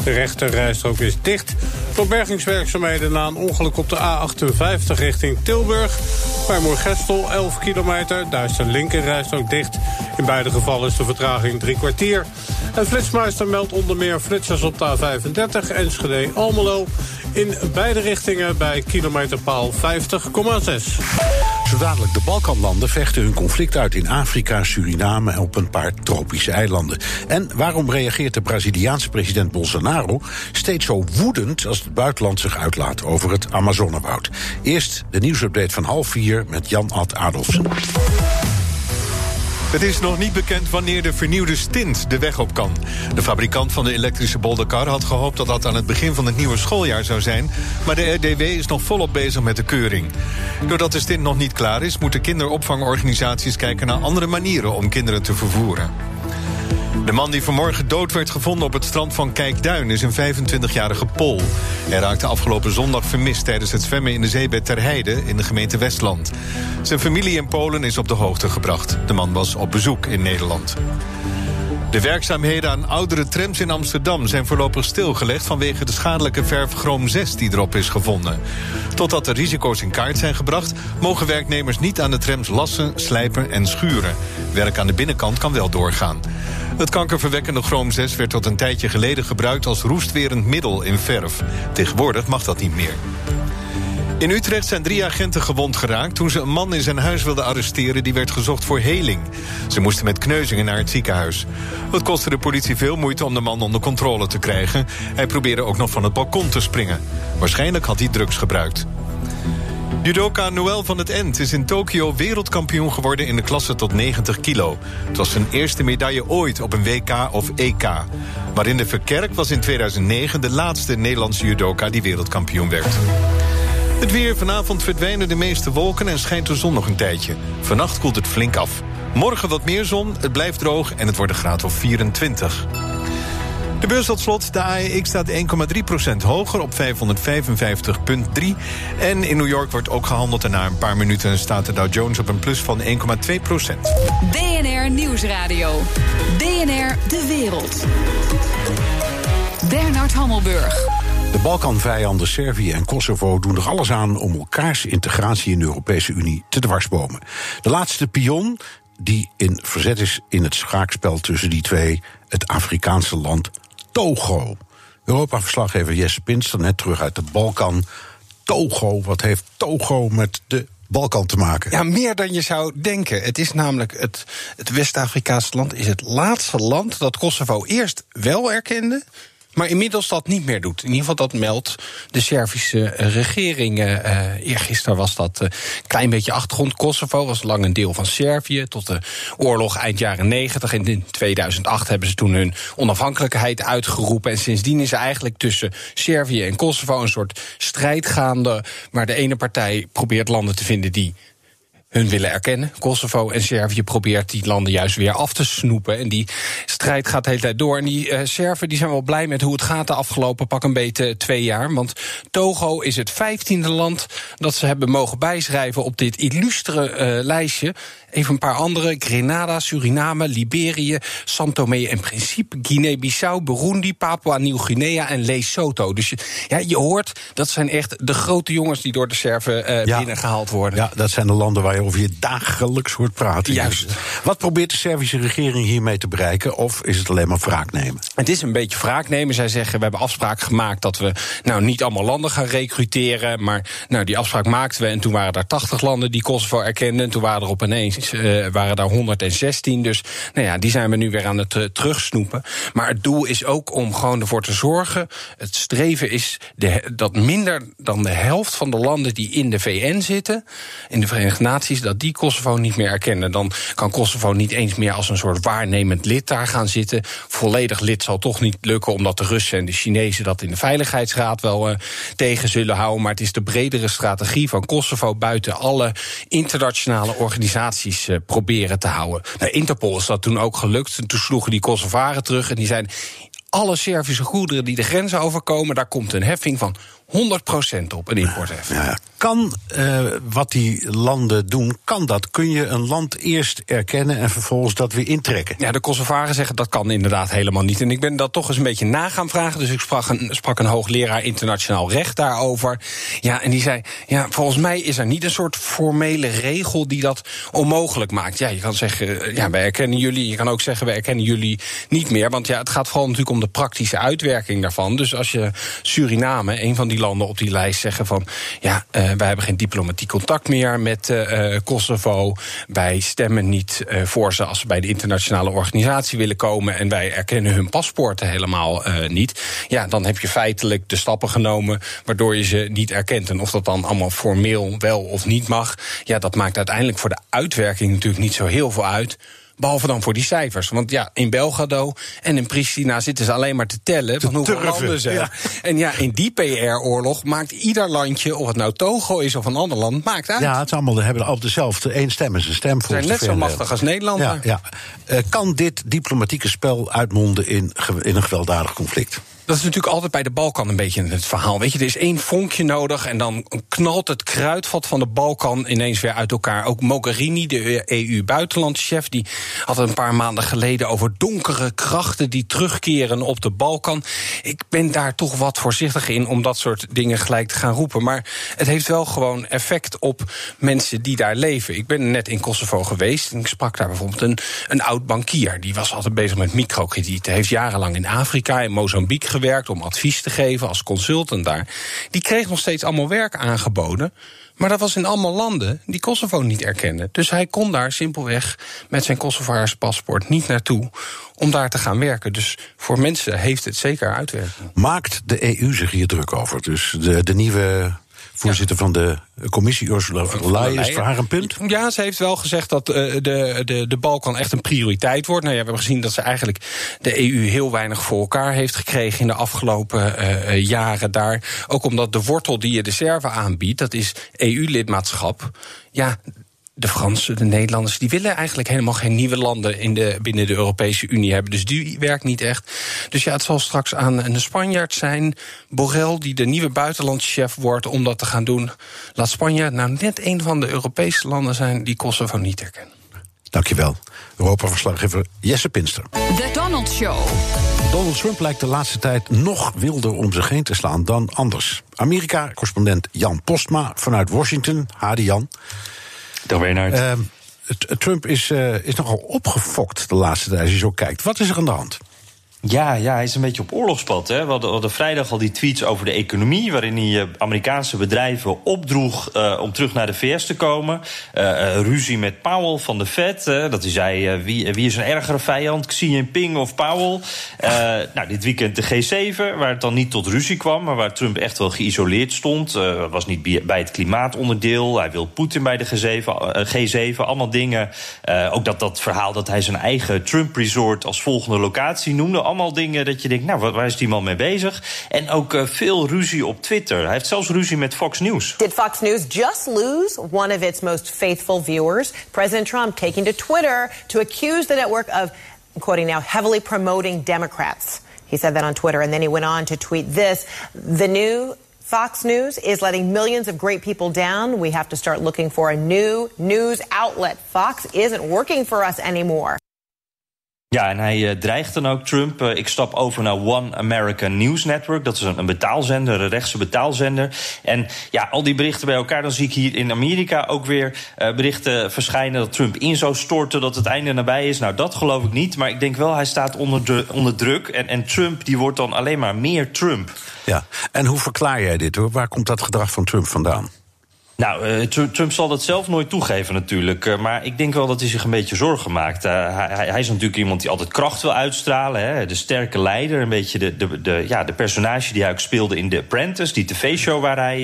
De rechter rijstrook is dicht. Door bergingswerkzaamheden na een ongeluk op de A58 richting Tilburg. Bij Moergestel 11 kilometer. Daar is de linkerrijstrook dicht. In beide gevallen is de vertraging drie kwartier. En Flitsmeister meldt onder meer flitsers op de A35 Enschede-Almelo. In beide richtingen bij kilometerpaal 50,6. Zo dadelijk de Balkanlanden vechten hun conflict uit in Afrika, Suriname en op een paar tropische eilanden. En waarom reageert de Braziliaanse president Bolsonaro steeds zo woedend als het buitenland zich uitlaat over het Amazonewoud? Eerst de nieuwsupdate van half vier met Jan Ad Adolfsen. Het is nog niet bekend wanneer de vernieuwde stint de weg op kan. De fabrikant van de elektrische bolderkar had gehoopt dat dat aan het begin van het nieuwe schooljaar zou zijn. Maar de RDW is nog volop bezig met de keuring. Doordat de stint nog niet klaar is, moeten kinderopvangorganisaties kijken naar andere manieren om kinderen te vervoeren. De man die vanmorgen dood werd gevonden op het strand van Kijkduin... is een 25-jarige Pol. Hij raakte afgelopen zondag vermist tijdens het zwemmen in de zeebed Ter Heide... in de gemeente Westland. Zijn familie in Polen is op de hoogte gebracht. De man was op bezoek in Nederland. De werkzaamheden aan oudere trams in Amsterdam zijn voorlopig stilgelegd vanwege de schadelijke verf Chroom 6 die erop is gevonden. Totdat de risico's in kaart zijn gebracht, mogen werknemers niet aan de trams lassen, slijpen en schuren. Werk aan de binnenkant kan wel doorgaan. Het kankerverwekkende chroom 6 werd tot een tijdje geleden gebruikt als roestwerend middel in verf. Tegenwoordig mag dat niet meer. In Utrecht zijn drie agenten gewond geraakt toen ze een man in zijn huis wilden arresteren die werd gezocht voor heling. Ze moesten met kneuzingen naar het ziekenhuis. Het kostte de politie veel moeite om de man onder controle te krijgen. Hij probeerde ook nog van het balkon te springen. Waarschijnlijk had hij drugs gebruikt. Judoka Noël van het End is in Tokio wereldkampioen geworden in de klasse tot 90 kilo. Het was zijn eerste medaille ooit op een WK of EK. Marinde Verkerk was in 2009 de laatste Nederlandse judoka die wereldkampioen werd. Het weer. Vanavond verdwijnen de meeste wolken en schijnt de zon nog een tijdje. Vannacht koelt het flink af. Morgen wat meer zon, het blijft droog en het wordt een graad of 24. De beurs tot slot. De AEX staat 1,3% hoger op 555,3. En in New York wordt ook gehandeld. En na een paar minuten staat de Dow Jones op een plus van 1,2% BNR Nieuwsradio. BNR De Wereld. Bernard Hammelburg. De Balkanvijanden Servië en Kosovo doen er alles aan om elkaars integratie in de Europese Unie te dwarsbomen. De laatste pion die in verzet is in het schaakspel tussen die twee, het Afrikaanse land Togo. Europa-verslaggever Jesse Pinster, net terug uit de Balkan. Togo, wat heeft Togo met de Balkan te maken? Ja, meer dan je zou denken. Het is namelijk het, het West-Afrikaanse land is het laatste land dat Kosovo eerst wel erkende. Maar inmiddels dat niet meer doet. In ieder geval dat meldt de Servische eh, regering. Uh, eergisteren was dat een klein beetje achtergrond. Kosovo was lang een deel van Servië. Tot de oorlog eind jaren 90. En in 2008 hebben ze toen hun onafhankelijkheid uitgeroepen. En sindsdien is er eigenlijk tussen Servië en Kosovo een soort strijd gaande. Waar de ene partij probeert landen te vinden die hun willen erkennen. Kosovo en Servië probeert die landen juist weer af te snoepen. En die strijd gaat de hele tijd door. En die uh, Serven die zijn wel blij met hoe het gaat de afgelopen pak een beetje twee jaar. Want Togo is het vijftiende land dat ze hebben mogen bijschrijven op dit illustre uh, lijstje. Even een paar andere: Grenada, Suriname, Liberië, Santomé en Principe, Guinea-Bissau, Burundi, Papua Nieuw-Guinea en Lesotho. Dus je, ja, je hoort dat zijn echt de grote jongens die door de Serven uh, ja. binnengehaald worden. Ja, dat zijn de landen waar je dagelijks hoort praten. Juist. Wat probeert de Servische regering hiermee te bereiken? Of is het alleen maar wraak nemen? Het is een beetje wraak nemen. Zij zeggen: we hebben afspraken gemaakt dat we nou niet allemaal landen gaan recruteren. Maar nou, die afspraak maakten we. En toen waren er 80 landen die Kosovo erkenden. En toen waren er op ineens uh, waren daar 116. Dus nou ja, die zijn we nu weer aan het uh, terugsnoepen. Maar het doel is ook om gewoon ervoor te zorgen. Het streven is de, dat minder dan de helft van de landen die in de VN zitten, in de Verenigde Naties, dat die Kosovo niet meer erkennen. Dan kan Kosovo niet eens meer als een soort waarnemend lid daar gaan zitten. Volledig lid zal toch niet lukken, omdat de Russen en de Chinezen dat in de Veiligheidsraad wel uh, tegen zullen houden. Maar het is de bredere strategie van Kosovo buiten alle internationale organisaties uh, proberen te houden. Nou, Interpol is dat toen ook gelukt. En toen sloegen die Kosovaren terug en die zeiden... alle Servische goederen die de grenzen overkomen... daar komt een heffing van 100% op, een importheffing. Ja, kan uh, wat die landen doen, kan dat? Kun je een land eerst erkennen en vervolgens dat weer intrekken? Ja, de Kosovaren zeggen dat kan inderdaad helemaal niet. En ik ben dat toch eens een beetje na gaan vragen. Dus ik sprak een, sprak een hoogleraar internationaal recht daarover. Ja, en die zei: Ja, volgens mij is er niet een soort formele regel die dat onmogelijk maakt. Ja, je kan zeggen: Ja, wij erkennen jullie. Je kan ook zeggen: Wij erkennen jullie niet meer. Want ja, het gaat vooral natuurlijk om de praktische uitwerking daarvan. Dus als je Suriname, een van die landen op die lijst, zeggen van: Ja, uh, wij hebben geen diplomatiek contact meer met uh, Kosovo. Wij stemmen niet voor ze als ze bij de internationale organisatie willen komen. En wij erkennen hun paspoorten helemaal niet. Ja, dan heb je feitelijk de stappen genomen waardoor je ze niet erkent. En of dat dan allemaal formeel wel of niet mag, ja, dat maakt uiteindelijk voor de uitwerking natuurlijk niet zo heel veel uit. Behalve dan voor die cijfers. Want ja, in Belgrado en in Pristina zitten ze alleen maar te tellen van hoeveel landen zijn. Ja. En ja, in die PR-oorlog maakt ieder landje, of het nou Togo is of een ander land, maakt uit. Ja, het allemaal, hebben allemaal dezelfde. één stem is een stem voor. Ze zijn net zo machtig als Nederland. Ja, ja. Uh, kan dit diplomatieke spel uitmonden in, in een gewelddadig conflict? Dat is natuurlijk altijd bij de Balkan een beetje het verhaal. Weet je, er is één vonkje nodig en dan knalt het kruidvat van de Balkan ineens weer uit elkaar. Ook Mogherini, de EU-buitenlandchef, die had een paar maanden geleden over donkere krachten die terugkeren op de Balkan. Ik ben daar toch wat voorzichtig in om dat soort dingen gelijk te gaan roepen. Maar het heeft wel gewoon effect op mensen die daar leven. Ik ben net in Kosovo geweest en ik sprak daar bijvoorbeeld een, een oud bankier. Die was altijd bezig met microkredieten. Heeft jarenlang in Afrika, in Mozambique gewerkt om advies te geven als consultant daar. Die kreeg nog steeds allemaal werk aangeboden. Maar dat was in allemaal landen die Kosovo niet erkenden. Dus hij kon daar simpelweg met zijn Kosovaarse paspoort niet naartoe om daar te gaan werken. Dus voor mensen heeft het zeker uitwerking. Maakt de EU zich hier druk over? Dus de, de nieuwe Voorzitter van de commissie, Ursula von der Leyen, is voor haar een punt? Ja, ze heeft wel gezegd dat uh, de, de, de Balkan echt een prioriteit wordt. Nou ja, we hebben gezien dat ze eigenlijk de EU heel weinig voor elkaar heeft gekregen in de afgelopen uh, jaren daar. Ook omdat de wortel die je de Serven aanbiedt, dat is EU-lidmaatschap. Ja, de Fransen, de Nederlanders, die willen eigenlijk helemaal geen nieuwe landen in de, binnen de Europese Unie hebben. Dus die werkt niet echt. Dus ja, het zal straks aan een Spanjaard zijn, Borrell, die de nieuwe buitenlandschef wordt om dat te gaan doen. Laat Spanje nou net een van de Europese landen zijn die Kosovo niet herkennen. Dankjewel. Europa-verslaggever Jesse Pinster. The Donald Show. Donald Trump lijkt de laatste tijd nog wilder om zich heen te slaan dan anders. Amerika-correspondent Jan Postma vanuit Washington. Hadi Jan. Uh, Trump is, uh, is nogal opgefokt de laatste tijd als je zo kijkt. Wat is er aan de hand? Ja, ja, hij is een beetje op oorlogspad. Hè. We, hadden, vrijdag al die tweets over de economie... waarin hij uh, Amerikaanse bedrijven opdroeg uh, om terug naar de VS te komen. Uh, ruzie met Powell van de Fed. dat hij zei, wie, wie is een ergere vijand, Xi Jinping of Powell? nou, dit weekend de G7, waar het dan niet tot ruzie kwam... maar waar Trump echt wel geïsoleerd stond. was niet bij het klimaatonderdeel. Hij wil Poetin bij de G7, G7 allemaal dingen. ook dat, dat verhaal dat hij zijn eigen Trump-resort als volgende locatie noemde allemaal dingen dat je denkt, nou, waar is die man mee bezig? En ook uh, veel ruzie op Twitter. Hij heeft zelfs ruzie met Fox News. Did Fox News just lose one of its most faithful viewers? President Trump taking to Twitter to accuse the network of, quoting now, heavily promoting Democrats. He said that on Twitter, and then he went on to tweet this. The new Fox News is letting millions of great people down. We have to start looking for a new news outlet. Fox isn't working for us anymore. Ja, en hij uh, dreigt dan ook Trump. Uh, ik stap over naar One American News Network. Dat is een, een, betaalzender, een rechtse betaalzender. En ja, al die berichten bij elkaar. Dan zie ik hier in Amerika ook weer uh, berichten verschijnen dat Trump in zou storten, dat het einde nabij is. Nou, dat geloof ik niet. Maar ik denk wel, hij staat onder, de, onder druk. En, en Trump die wordt dan alleen maar meer Trump. Ja, en hoe verklaar jij dit hoor? Waar komt dat gedrag van Trump vandaan? Nou, uh, Trump zal dat zelf nooit toegeven natuurlijk. Uh, maar ik denk wel dat hij zich een beetje zorgen maakt. Uh, hij, hij, is natuurlijk iemand die altijd kracht wil uitstralen. Hè? De sterke leider, een beetje de, de, de, ja, de personage die hij ook speelde in The Apprentice. Die tv-show waar hij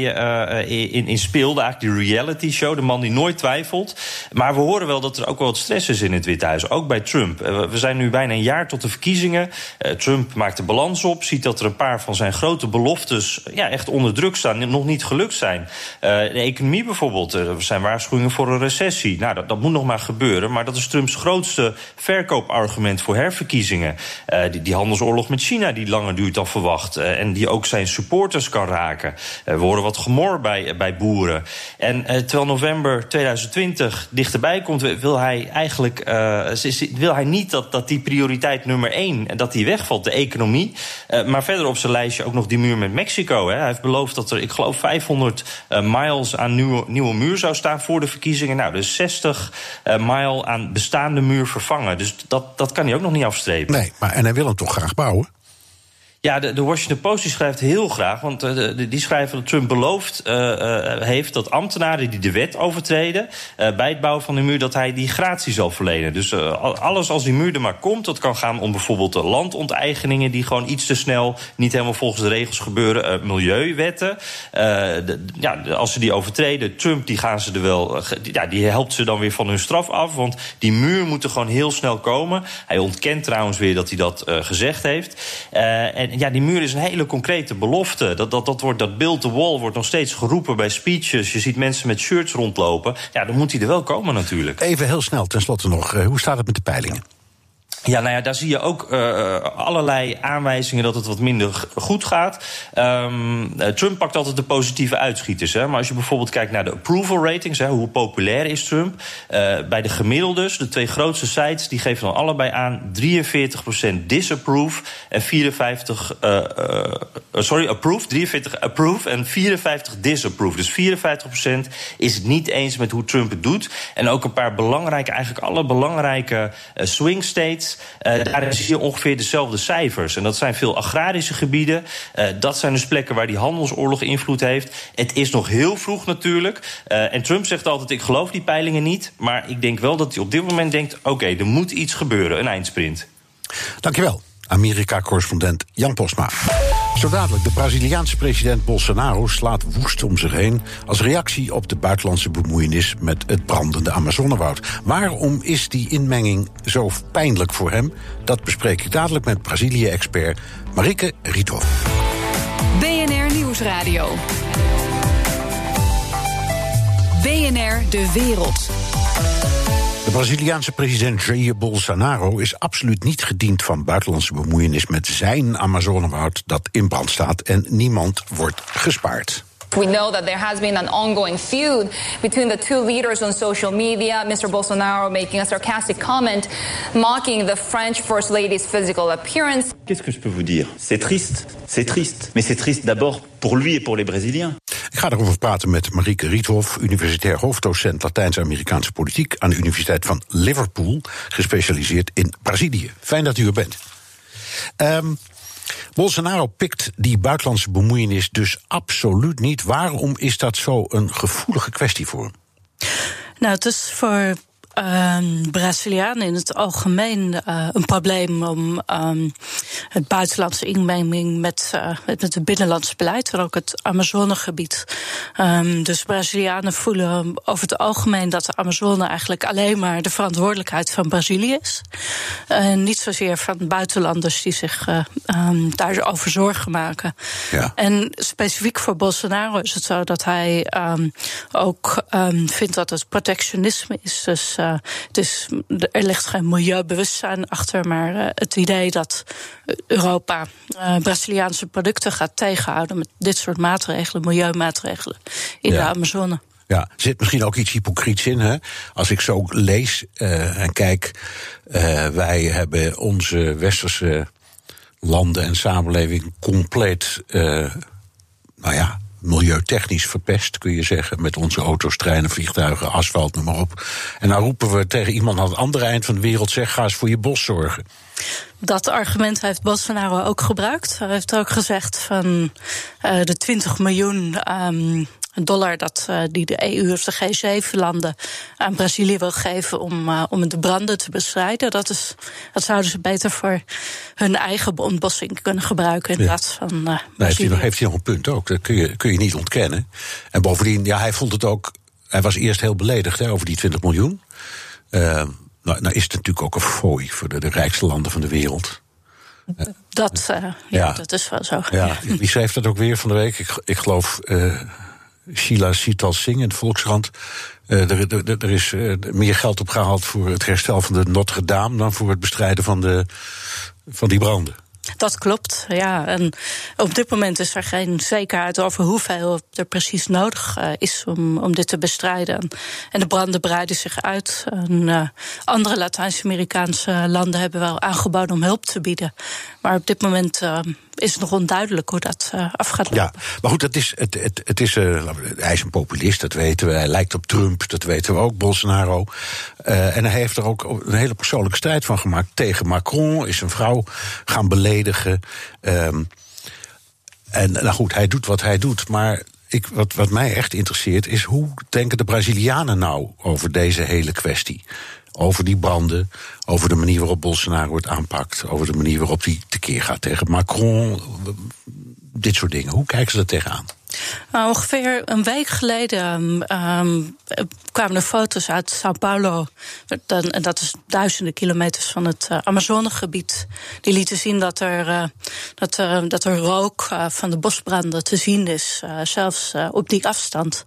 in, in speelde. Eigenlijk die reality show. De man die nooit twijfelt. Maar we horen wel dat er ook wel wat stress is in het Witte Huis. Ook bij Trump. we zijn nu bijna een jaar tot de verkiezingen. Trump maakt de balans op. Ziet dat er een paar van zijn grote beloftes ja, echt onder druk staan. Nog niet gelukt zijn. Economie bijvoorbeeld. Er zijn waarschuwingen voor een recessie. Nou, dat, dat moet nog maar gebeuren. Maar dat is Trumps grootste verkoopargument voor herverkiezingen. Uh, die, die, handelsoorlog met China, die langer duurt dan verwacht. Uh, en die ook zijn supporters kan raken. Uh, we horen wat gemor bij, bij boeren. En terwijl november 2020 dichterbij komt, wil hij eigenlijk wil hij niet dat, dat die prioriteit nummer één dat die wegvalt, de economie. maar verder op zijn lijstje ook nog die muur met Mexico. Hè. Hij heeft beloofd dat er, ik geloof, 500 miles aan nieuwe, nieuwe muur zou staan voor de verkiezingen. Nou, dus 60 uh, mijl aan bestaande muur vervangen. Dus dat, dat kan hij ook nog niet afstrepen. Nee, maar en hij wil hem toch graag bouwen? Ja, de, Washington Post schrijft heel graag, want de, die schrijven dat Trump beloofd uh, uh, heeft dat ambtenaren die de wet overtreden bij het bouwen van de muur, dat hij die gratie zal verlenen. Dus alles als die muur er maar komt, dat kan gaan om bijvoorbeeld landonteigeningen die gewoon iets te snel niet helemaal volgens de regels gebeuren, milieuwetten. Ja, als ze die overtreden, Trump die gaan ze er wel, ja, die helpt ze dan weer van hun straf af, want die muur moet er gewoon heel snel komen. Hij ontkent trouwens weer dat hij dat gezegd heeft. en ja, die muur is een hele concrete belofte. Dat, dat, dat, wordt, dat build the wall wordt nog steeds geroepen bij speeches. Je ziet mensen met shirts rondlopen. Ja, dan moet hij er wel komen natuurlijk. Even heel snel, tenslotte nog. hoe staat het met de peilingen? Ja, nou ja, daar zie je ook uh, allerlei aanwijzingen dat het wat minder goed gaat. Um, Trump pakt altijd de positieve uitschieters. Hè. Maar als je bijvoorbeeld kijkt naar de approval ratings, hè, hoe populair is Trump? Uh, bij de gemiddeldes, de twee grootste sites, die geven dan allebei aan 43% disapprove en 54, sorry, approve, 43 approve en 54 disapprove. Dus 54% is het niet eens met hoe Trump het doet. En ook een paar belangrijke, eigenlijk alle belangrijke swing states. Uh, daar zie je ongeveer dezelfde cijfers. En dat zijn veel agrarische gebieden. Uh, dat zijn dus plekken waar die handelsoorlog invloed heeft. Het is nog heel vroeg natuurlijk. Uh, en Trump zegt altijd: ik geloof die peilingen niet. Maar ik denk wel dat hij op dit moment denkt: oké, er moet iets gebeuren, een eindsprint. Dankjewel, Amerika-correspondent Jan Posma. Zo dadelijk, de Braziliaanse president Bolsonaro slaat woest om zich heen als reactie op de buitenlandse bemoeienis met het brandende Amazonewoud. Waarom is die inmenging zo pijnlijk voor hem? Dat bespreek ik dadelijk met Brazilië-expert Marike Riethoff. BNR Nieuwsradio. BNR De Wereld. De Braziliaanse president Jair Bolsonaro is absoluut niet gediend van buitenlandse bemoeienis met zijn Amazonewoud dat in brand staat en niemand wordt gespaard. We know that there has been an ongoing feud between the two leaders on social media. Mr. Bolsonaro making a sarcastic comment mocking the French First Lady's physical appearance. Qu'est-ce que je peux vous dire C'est triste, c'est triste. Mais c'est triste d'abord pour lui et pour les Brésiliens. Ik ga erover praten met Marieke Riethoff, universitair hoofddocent Latijns-Amerikaanse politiek aan de Universiteit van Liverpool, gespecialiseerd in Brazilië. Fijn dat u er bent. Um, Bolsonaro pikt die buitenlandse bemoeienis dus absoluut niet. Waarom is dat zo een gevoelige kwestie voor hem? Nou, het is voor um, Brazilianen in het algemeen uh, een probleem om um, het buitenlandse inmenging met, uh, met het binnenlands beleid en ook het Amazonegebied. Um, dus Brazilianen voelen over het algemeen dat de Amazone eigenlijk alleen maar de verantwoordelijkheid van Brazilië is. En niet zozeer van buitenlanders die zich um, daarover zorgen maken. Ja. En specifiek voor Bolsonaro is het zo dat hij ook vindt dat het protectionisme is. Dus uh, dus er ligt geen milieubewustzijn achter, maar uh, het idee dat Europa uh, Braziliaanse producten gaat tegenhouden met dit soort maatregelen, milieumaatregelen in ja. de Amazone. Ja, er zit misschien ook iets hypocriets in. Hè? Als ik zo lees en kijk, wij hebben onze westerse landen en samenleving compleet, nou ja, milieutechnisch verpest, kun je zeggen. Met onze auto's, treinen, vliegtuigen, asfalt, noem maar op. En dan roepen we tegen iemand aan het andere eind van de wereld: zeg, ga eens voor je bos zorgen. Dat argument heeft Bolsonaro ook gebruikt. Hij heeft ook gezegd van uh, de 20 miljoen. Um, dollar dat uh, die de EU of de G7-landen aan Brazilië wil geven om, uh, om de branden te bestrijden. Dat, is, dat zouden ze beter voor hun eigen ontbossing kunnen gebruiken in ja. plaats van. Uh, nee, heeft, hij nog, heeft hij nog een punt ook? Dat kun je, kun je niet ontkennen. En bovendien, ja, hij vond het ook. Hij was eerst heel beledigd hè, over die 20 miljoen. nou, nou is het natuurlijk ook een fooi voor de, de rijkste landen van de wereld. Dat, ja, ja, dat is wel zo. Ja, wie schreef dat ook weer van de week? Ik, ik geloof Sheila Sital Singh in de Volkskrant. Uh, er, er, is uh, meer geld opgehaald voor het herstel van de Notre Dame dan voor het bestrijden van, de, van die branden. Dat klopt, ja. En op dit moment is er geen zekerheid over hoeveel er precies nodig uh, is om, om dit te bestrijden. En de branden breiden zich uit. En, andere Latijns-Amerikaanse landen hebben wel aangeboden om hulp te bieden. Maar op dit moment is het nog onduidelijk hoe dat af gaat lopen. Ja, maar goed, het is, het, het, het is, hij is een populist, dat weten we. Hij lijkt op Trump, dat weten we ook, Bolsonaro. en hij heeft er ook een hele persoonlijke strijd van gemaakt tegen Macron. Is een vrouw gaan beledigen. Um, en nou goed, hij doet wat hij doet, maar ik, wat, wat mij echt interesseert is hoe denken de Brazilianen nou over deze hele kwestie? Over die branden, over de manier waarop Bolsonaro het aanpakt, over de manier waarop hij tekeer gaat tegen Macron, dit soort dingen. Hoe kijken ze er tegenaan? Nou, ongeveer een week geleden um, kwamen er foto's uit Sao Paulo. En dat is duizenden kilometers van het uh, Amazonegebied. Die lieten zien dat er, uh, dat, uh, dat er rook van de bosbranden te zien is. zelfs op die afstand.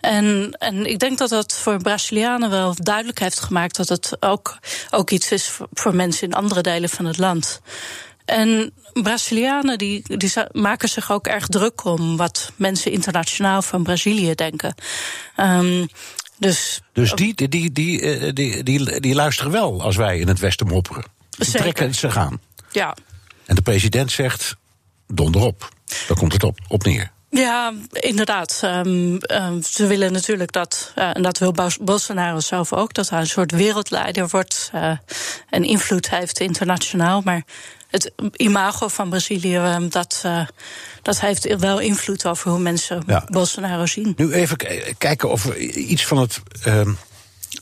En, en ik denk dat dat voor Brazilianen wel duidelijk heeft gemaakt dat het ook, ook iets is voor mensen in andere delen van het land. En Brazilianen die, die maken zich ook erg druk om wat mensen internationaal van Brazilië denken. Um, dus, dus die, die, die, die, die, die, die luisteren wel als wij in het Westen mopperen. Die Zeker. trekken ze gaan. Ja. En de president zegt: donder op. Daar komt het op, op neer. Ja, inderdaad. Um, um, ze willen natuurlijk dat, uh, en dat wil Bolsonaro zelf ook, dat hij een soort wereldleider wordt uh, en invloed heeft internationaal. Maar het imago van Brazilië, dat, uh, dat heeft wel invloed over hoe mensen ja. Bolsonaro zien. Nu even kijken of we iets van het uh,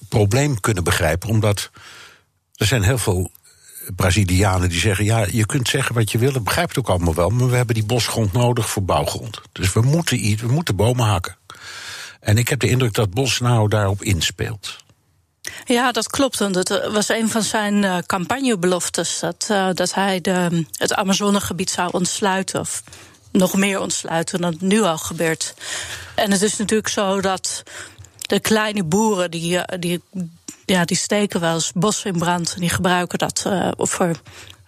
probleem kunnen begrijpen. Omdat er zijn heel veel Brazilianen die zeggen: ja, je kunt zeggen wat je wil, dat begrijpt ook allemaal wel, maar we hebben die bosgrond nodig voor bouwgrond. Dus we moeten iets, we moeten bomen hakken. En ik heb de indruk dat Bolsonaro daarop inspeelt. Ja, dat klopt. En dat eh, was een van zijn uh, campagnebeloftes. Dat, uh, dat hij de, het Amazonegebied zou ontsluiten. Of nog meer ontsluiten dan het nu al gebeurt. En het is natuurlijk zo dat de kleine boeren die, die, ja, die steken wel eens bos in brand. En die gebruiken dat uh, voor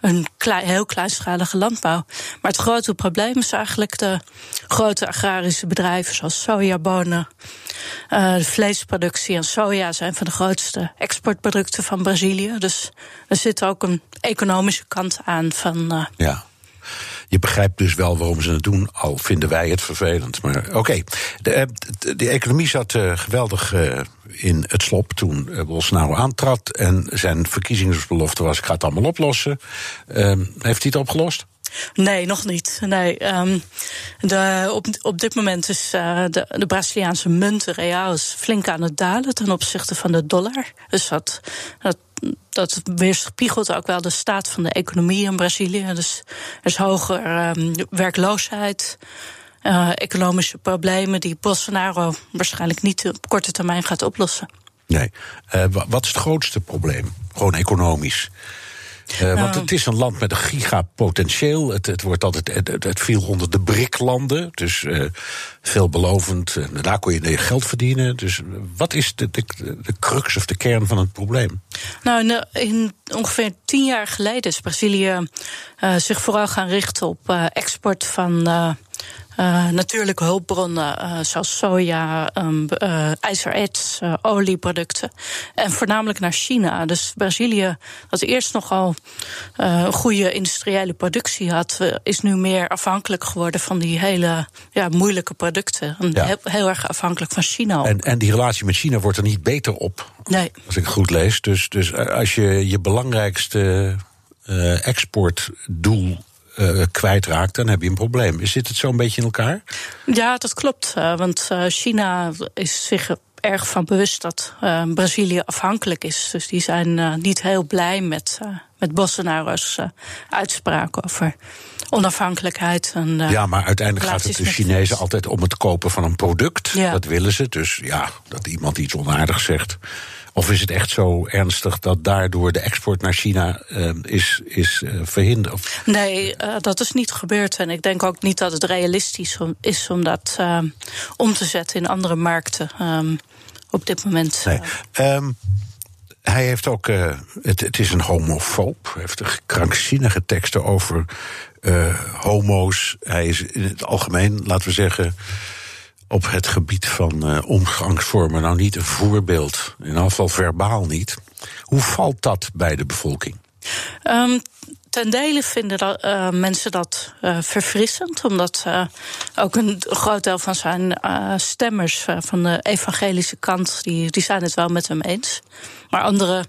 een klein, heel kleinschalige landbouw. Maar het grote probleem is eigenlijk de grote agrarische bedrijven zoals sojabonen. Uh, de vleesproductie en soja zijn van de grootste exportproducten van Brazilië. Dus er zit ook een economische kant aan van. Uh, ja. Je begrijpt dus wel waarom ze het doen, al vinden wij het vervelend. Maar oké, okay. de, de, economie zat uh, geweldig in het slop toen Bolsonaro aantrad. En zijn verkiezingsbelofte was: ik ga het allemaal oplossen. heeft hij het opgelost? Nee, nog niet. Nee, um, de, op, op dit moment is de, Braziliaanse munt, de real, is flink aan het dalen ten opzichte van de dollar. Dus dat dat weerspiegelt ook wel de staat van de economie in Brazilië. Dus er is hoger um, werkloosheid. Uh, economische problemen die Bolsonaro waarschijnlijk niet op korte termijn gaat oplossen. Nee. Uh, wat is het grootste probleem? Gewoon economisch. Uh, want Nou. het is een land met een gigapotentieel. Het, het, wordt altijd, het, het viel onder de BRIC-landen. Dus uh, veelbelovend. En daar kon je geld verdienen. Dus wat is de, de, de crux of de kern van het probleem? Nou, in, ongeveer tien jaar geleden is Brazilië uh, zich vooral gaan richten op export van. Uh, natuurlijke hulpbronnen uh, zoals soja, um, uh, ijzererts, olieproducten. En voornamelijk naar China. Dus Brazilië, dat eerst nogal goede industriële productie had, is nu meer afhankelijk geworden van die hele ja, moeilijke producten. En Ja. heel, heel erg afhankelijk van China. ook. En, en die relatie met China wordt er niet beter op, Nee. als ik goed lees. Dus, dus als je je belangrijkste exportdoel uh, kwijtraakt, dan heb je een probleem. Zit het zo een beetje in elkaar? Ja, dat klopt. Uh, want uh, China is zich erg van bewust dat Brazilië afhankelijk is. Dus die zijn niet heel blij met, met Bolsonaro's uitspraken over onafhankelijkheid. En, uh, ja, maar uiteindelijk gaat het de Chinezen altijd om het kopen van een product. Ja. Dat willen ze. Dus ja, dat iemand iets onaardigs zegt. Of is het echt zo ernstig dat daardoor de export naar China uh, is, is uh, verhinderd? Nee, uh, dat is niet gebeurd. En ik denk ook niet dat het realistisch is om dat om te zetten in andere markten um, op dit moment. Nee. Um, hij heeft ook, het, het, is een homofoob. Hij heeft krankzinnige teksten over homo's. Hij is in het algemeen, laten we zeggen, op het gebied van uh, omgangsvormen nou niet een voorbeeld. In ieder geval verbaal niet. Hoe valt dat bij de bevolking? Um, ten dele vinden uh, mensen dat uh, verfrissend, omdat ook een groot deel van zijn stemmers van de evangelische kant, die, die zijn het wel met hem eens. Maar anderen,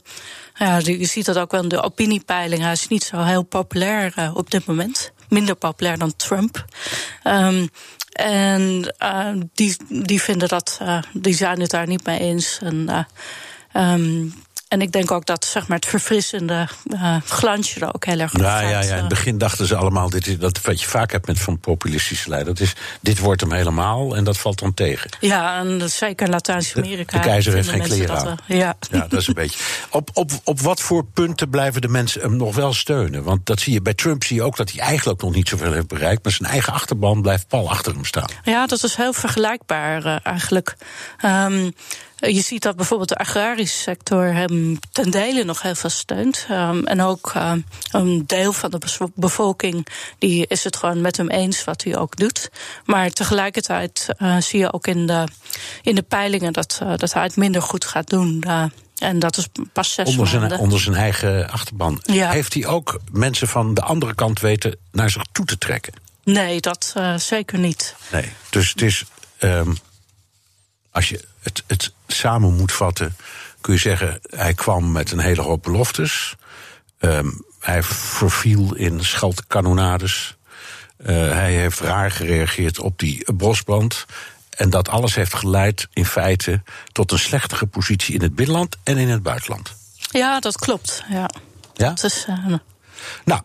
ja, je ziet dat ook wel in de opiniepeiling, hij is niet zo heel populair op dit moment. Minder populair dan Trump. Um, en die, die vinden dat, die zijn het daar niet mee eens. En, um, en ik denk ook dat zeg maar, het verfrissende uh, glansje er ook heel erg op ja, gaat. Ja, ja, in het begin dachten ze allemaal, dit is, dat wat je vaak hebt met van populistische leiders, dat is, dit wordt hem helemaal en dat valt dan tegen. Ja, en zeker in Latijns-Amerika. De, de keizer heeft geen kleren aan. Dat, ja. ja, dat is een beetje. Op, op, op wat voor punten blijven de mensen hem nog wel steunen? Want dat zie je bij Trump, zie je ook dat hij eigenlijk nog niet zoveel heeft bereikt, maar zijn eigen achterban blijft pal achter hem staan. Ja, dat is heel vergelijkbaar uh, eigenlijk. Um, je ziet dat bijvoorbeeld de agrarische sector hem ten dele nog heel veel steunt. Um, en ook um, een deel van de bevolking die is het gewoon met hem eens wat hij ook doet. Maar tegelijkertijd uh, zie je ook in de, in de peilingen dat, uh, dat hij het minder goed gaat doen. Uh, en dat is pas zes onder zijn, maanden. onder zijn eigen achterban. Ja. Heeft hij ook mensen van de andere kant weten naar zich toe te trekken? Nee, dat zeker niet. Nee, dus het is. Um, als je het, het samen moet vatten, kun je zeggen: hij kwam met een hele hoop beloftes. Um, hij verviel in scheldkanonades. Uh, hij heeft raar gereageerd op die bosbrand. En dat alles heeft geleid in feite tot een slechtere positie in het binnenland en in het buitenland. Ja, dat klopt. Ja. Ja? Dus, uh, nou,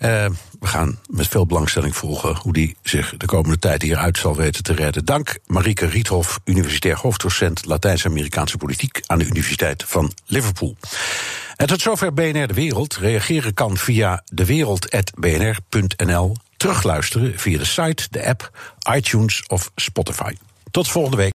uh, we gaan met veel belangstelling volgen hoe die zich de komende tijd hieruit zal weten te redden. Dank Marieke Riethoff, universitair hoofddocent Latijns-Amerikaanse politiek aan de Universiteit van Liverpool. En tot zover BNR De Wereld. Reageren kan via dewereld.bnr.nl. Terugluisteren via de site, de app, iTunes of Spotify. Tot volgende week.